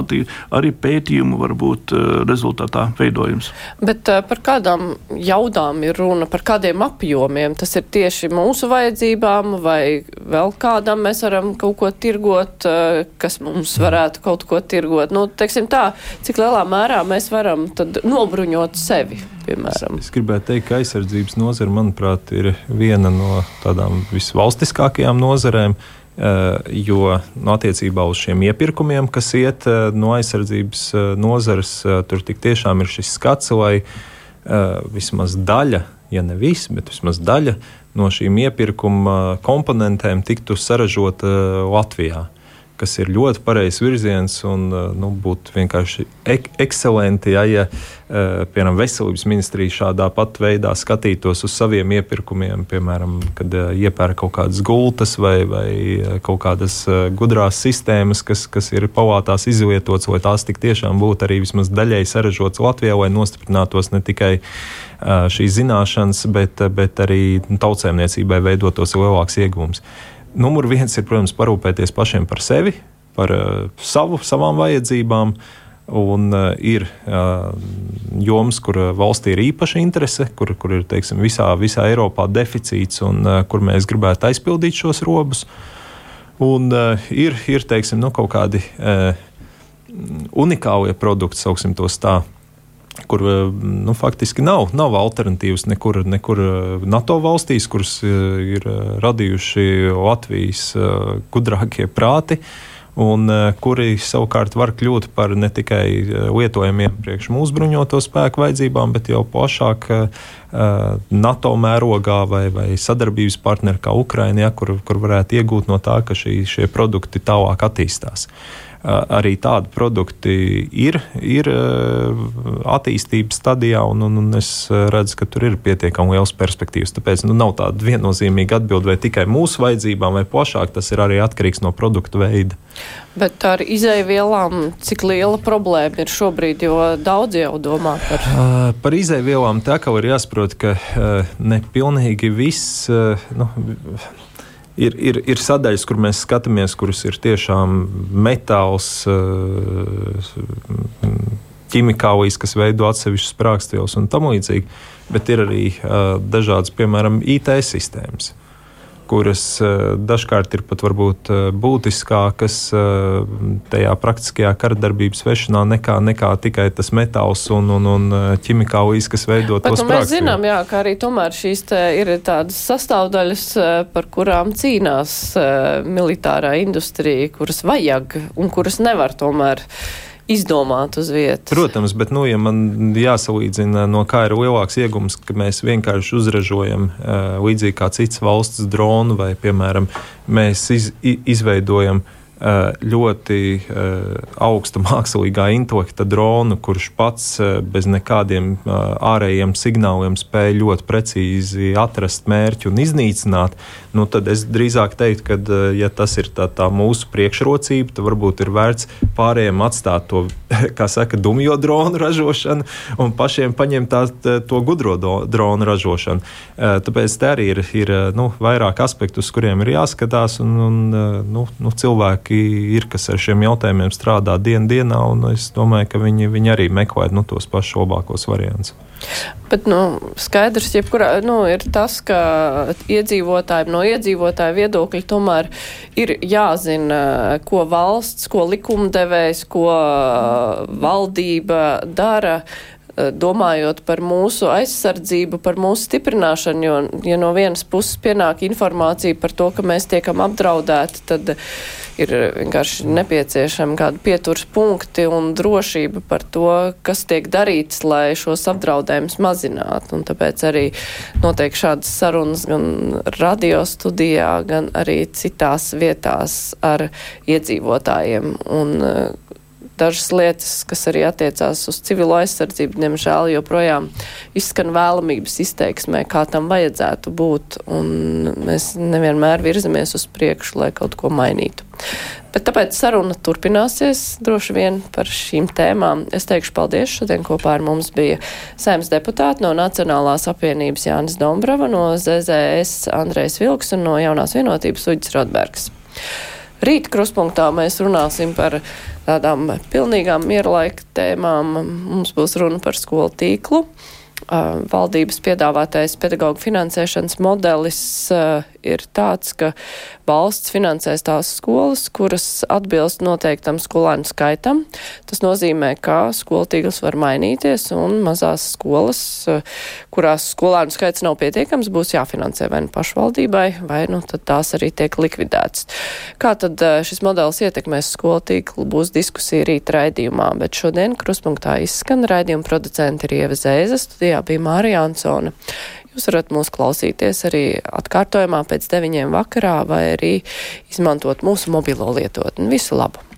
arī pētījumu varbūt eh, rezultātā veidojums. Bet eh, par kādām jaudām ir runa, par kādiem apjomiem? Tas ir tieši mūsu vajadzībām vai vēl kādam mēs varam kaut ko tirgot, eh, kas mums varētu kaut ko tirgot? Nu, teiksim tā, cik lielā mērā mēs varam tad nobruņot sevi? piemēram? Es gribētu teikt, ka aizsardzības nozara, manuprāt, ir viena no tādām visvalstiskākajām nozarēm. Eh, jo no attiecībā uz šiem iepirkumiem, kas iet eh, no aizsardzības eh, nozares, tur tiešām ir šis skats, lai vismaz daļa, ja ne viss, bet vismaz daļa no šīm iepirkuma komponentēm tiktu saražota Latvijā kas ir ļoti pareizs virziens un uh, nu, būtu vienkārši ek ekscelenti, ja, ja uh, piemēram veselības ministrija šādā pat veidā skatītos uz saviem iepirkumiem, piemēram, kad uh, iepērk kaut kādas gultas vai, vai kaut kādas gudrās sistēmas, kas, kas ir palātās izvietotas, lai tās tik tiešām būtu arī vismaz daļēji saražotas Latvijā, lai nostiprinātos ne tikai šīs zināšanas, bet, bet arī tautsēmniecībai veidotos lielāks iegūms numur viens ir, protams, parūpēties pašiem par sevi, par uh, savu, savām vajadzībām. Un uh, ir uh, jomas, kur valstī ir īpaša interese, kur, kur ir teiksim, visā, visā Eiropā deficīts un uh, kur mēs gribētu aizpildīt šos robus. Un uh, ir, ir teiksim, nu, kaut kādi uh, unikālie produkti, sauksim tos tā, kur nu, faktiski nav, nav alternatīvas nekur, nekur NATO valstīs, kuras ir radījuši Latvijas gudrākie prāti. Un eh, kuri savukārt var kļūt par ne tikai eh, lietojamiem priekš mūsu bruņoto spēku vajadzībām, bet jau plašāk eh, NATO mērogā vai, vai sadarbības partneri kā Ukraina, ja, kur, kur varētu iegūt no tā, ka šī, šie produkti tālāk attīstās. Uh, arī tādi produkti ir, ir attīstības stadijā, un, un, un es redzu, ka tur ir pietiekami liels perspektīvas. Tāpēc nu, nav tāda viennozīmīga atbilde vai tikai mūsu vajadzībām, vai plašāk tas ir arī atkarīgs no produktu veida. Bet ar izēvielām, cik liela problēma ir šobrīd, jo daudz jau domā par. Uh, par izēvielām tā kā ir jāsaprot, ka uh, ne pilnīgi viss. Nu, ir, ir, ir sadaļas, kur mēs skatāmies, kuras ir tiešām metāls, eh, ķimikālijas, kas veido atsevišķus sprāgstvielas un tam līdzīgi, bet ir arī eh, dažādas, piemēram, IT sistēmas kuras eh, dažkārt ir pat varbūt eh, būtiskākas eh, tajā praktiskajā karadarbības vešanā nekā, nekā tikai tas metāls un, un, un ķimikālijas, kas veido to sprāgstu. Nu, mēs zinām, jā, ka arī tomēr šīs ir tādas sastāvdaļas, par kurām cīnās militārā industrija, kuras vajag un kuras nevar tomēr izdomāt uz vietas. Protams, bet, nu, ja man jāsalīdzina, no kā ir lielāks iegums, ka mēs vienkārši uzražojam uh, līdzīgi kā cits valsts dronu vai, piemēram, mēs iz, izveidojam Eh, ļoti eh, augsta mākslīgā intelekta dronu, kurš pats eh, bez nekādiem ārējiem signāliem spēj ļoti precīzi atrast mērķi un iznīcināt, nu, tad es drīzāk teiktu, ka, ja tas ir tā, tā mūsu priekšrocība, tad varbūt ir vērts pārējiem atstāt to, kā saka, dumjo dronu ražošanu un pašiem paņemt tā, to gudro dronu ražošanu. Tāpēc te arī ir, ir nu, vairāk aspektu, uz kuriem ir jāskatās, un, un nu, nu, cilvēki cilvēki ir, kas ar šiem jautājumiem strādā dienu dienā, un es domāju, ka viņi, viņi arī meklē nu, tos pašus labākos variantus. Bet nu, skaidrs jebkurā, nu, ir tas, ka iedzīvotājiem no iedzīvotāju viedokļa tomēr ir jāzina, ko valsts, ko likumdevējs, ko valdība dara domājot par mūsu aizsardzību, par mūsu stiprināšanu, jo, ja no vienas puses pienāk informācija par to, ka mēs tiekam apdraudēti, tad ir vienkārši nepieciešami kādi pieturs punkti un drošība par to, kas tiek darīts, lai šos apdraudējumus mazinātu. Un tāpēc arī notiek šādas sarunas gan radio studijā, gan arī citās vietās ar iedzīvotājiem. Un, dažas lietas, kas arī attiecās uz civilo aizsardzību, diemžēl joprojām izskan vēlamības izteiksmē, kā tam vajadzētu būt, mēs nevienmēr virzamies uz priekšu, lai kaut ko mainītu. Bet tāpēc saruna turpināsies droši vien par šīm tēmām. Es teikšu paldies. Šodien kopā ar mums bija saimnes deputāti no Nacionālās apvienības Jānis Dombrava, no ZZS Andrejs Vilks un no Jaunās vienotības Uģis Rodbergs. Rīt kruspunktā mēs runāsim par tādām pilnīgām mierlaika tēmām. Mums būs runa par skolu tīklu. Valdības piedāvātais pedagoģu finansēšanas modelis ir tāds, ka valsts finansēs tās skolas, kuras atbilst noteiktam skolēnu skaitam. Tas nozīmē, ka skolu tīkls var mainīties un mazās skolas, kurās skolēnu skaits nav pietiekams, būs jāfinansē vai nu pašvaldībai, vai nu tad tās arī tiek likvidētas. Kā tad eh, šis modelis ietekmēs skolu tīklu, būs diskusija rīt raidījumā, bet šodien kruspunktā izskan raidījuma producenti ir Ieva Zēza, studijā bija Mārija Ansona. Jūs varat mūs klausīties arī atkārtojumā pēc deviņiem vakarā vai arī izmantot mūsu mobilo lietotni. Visu labu!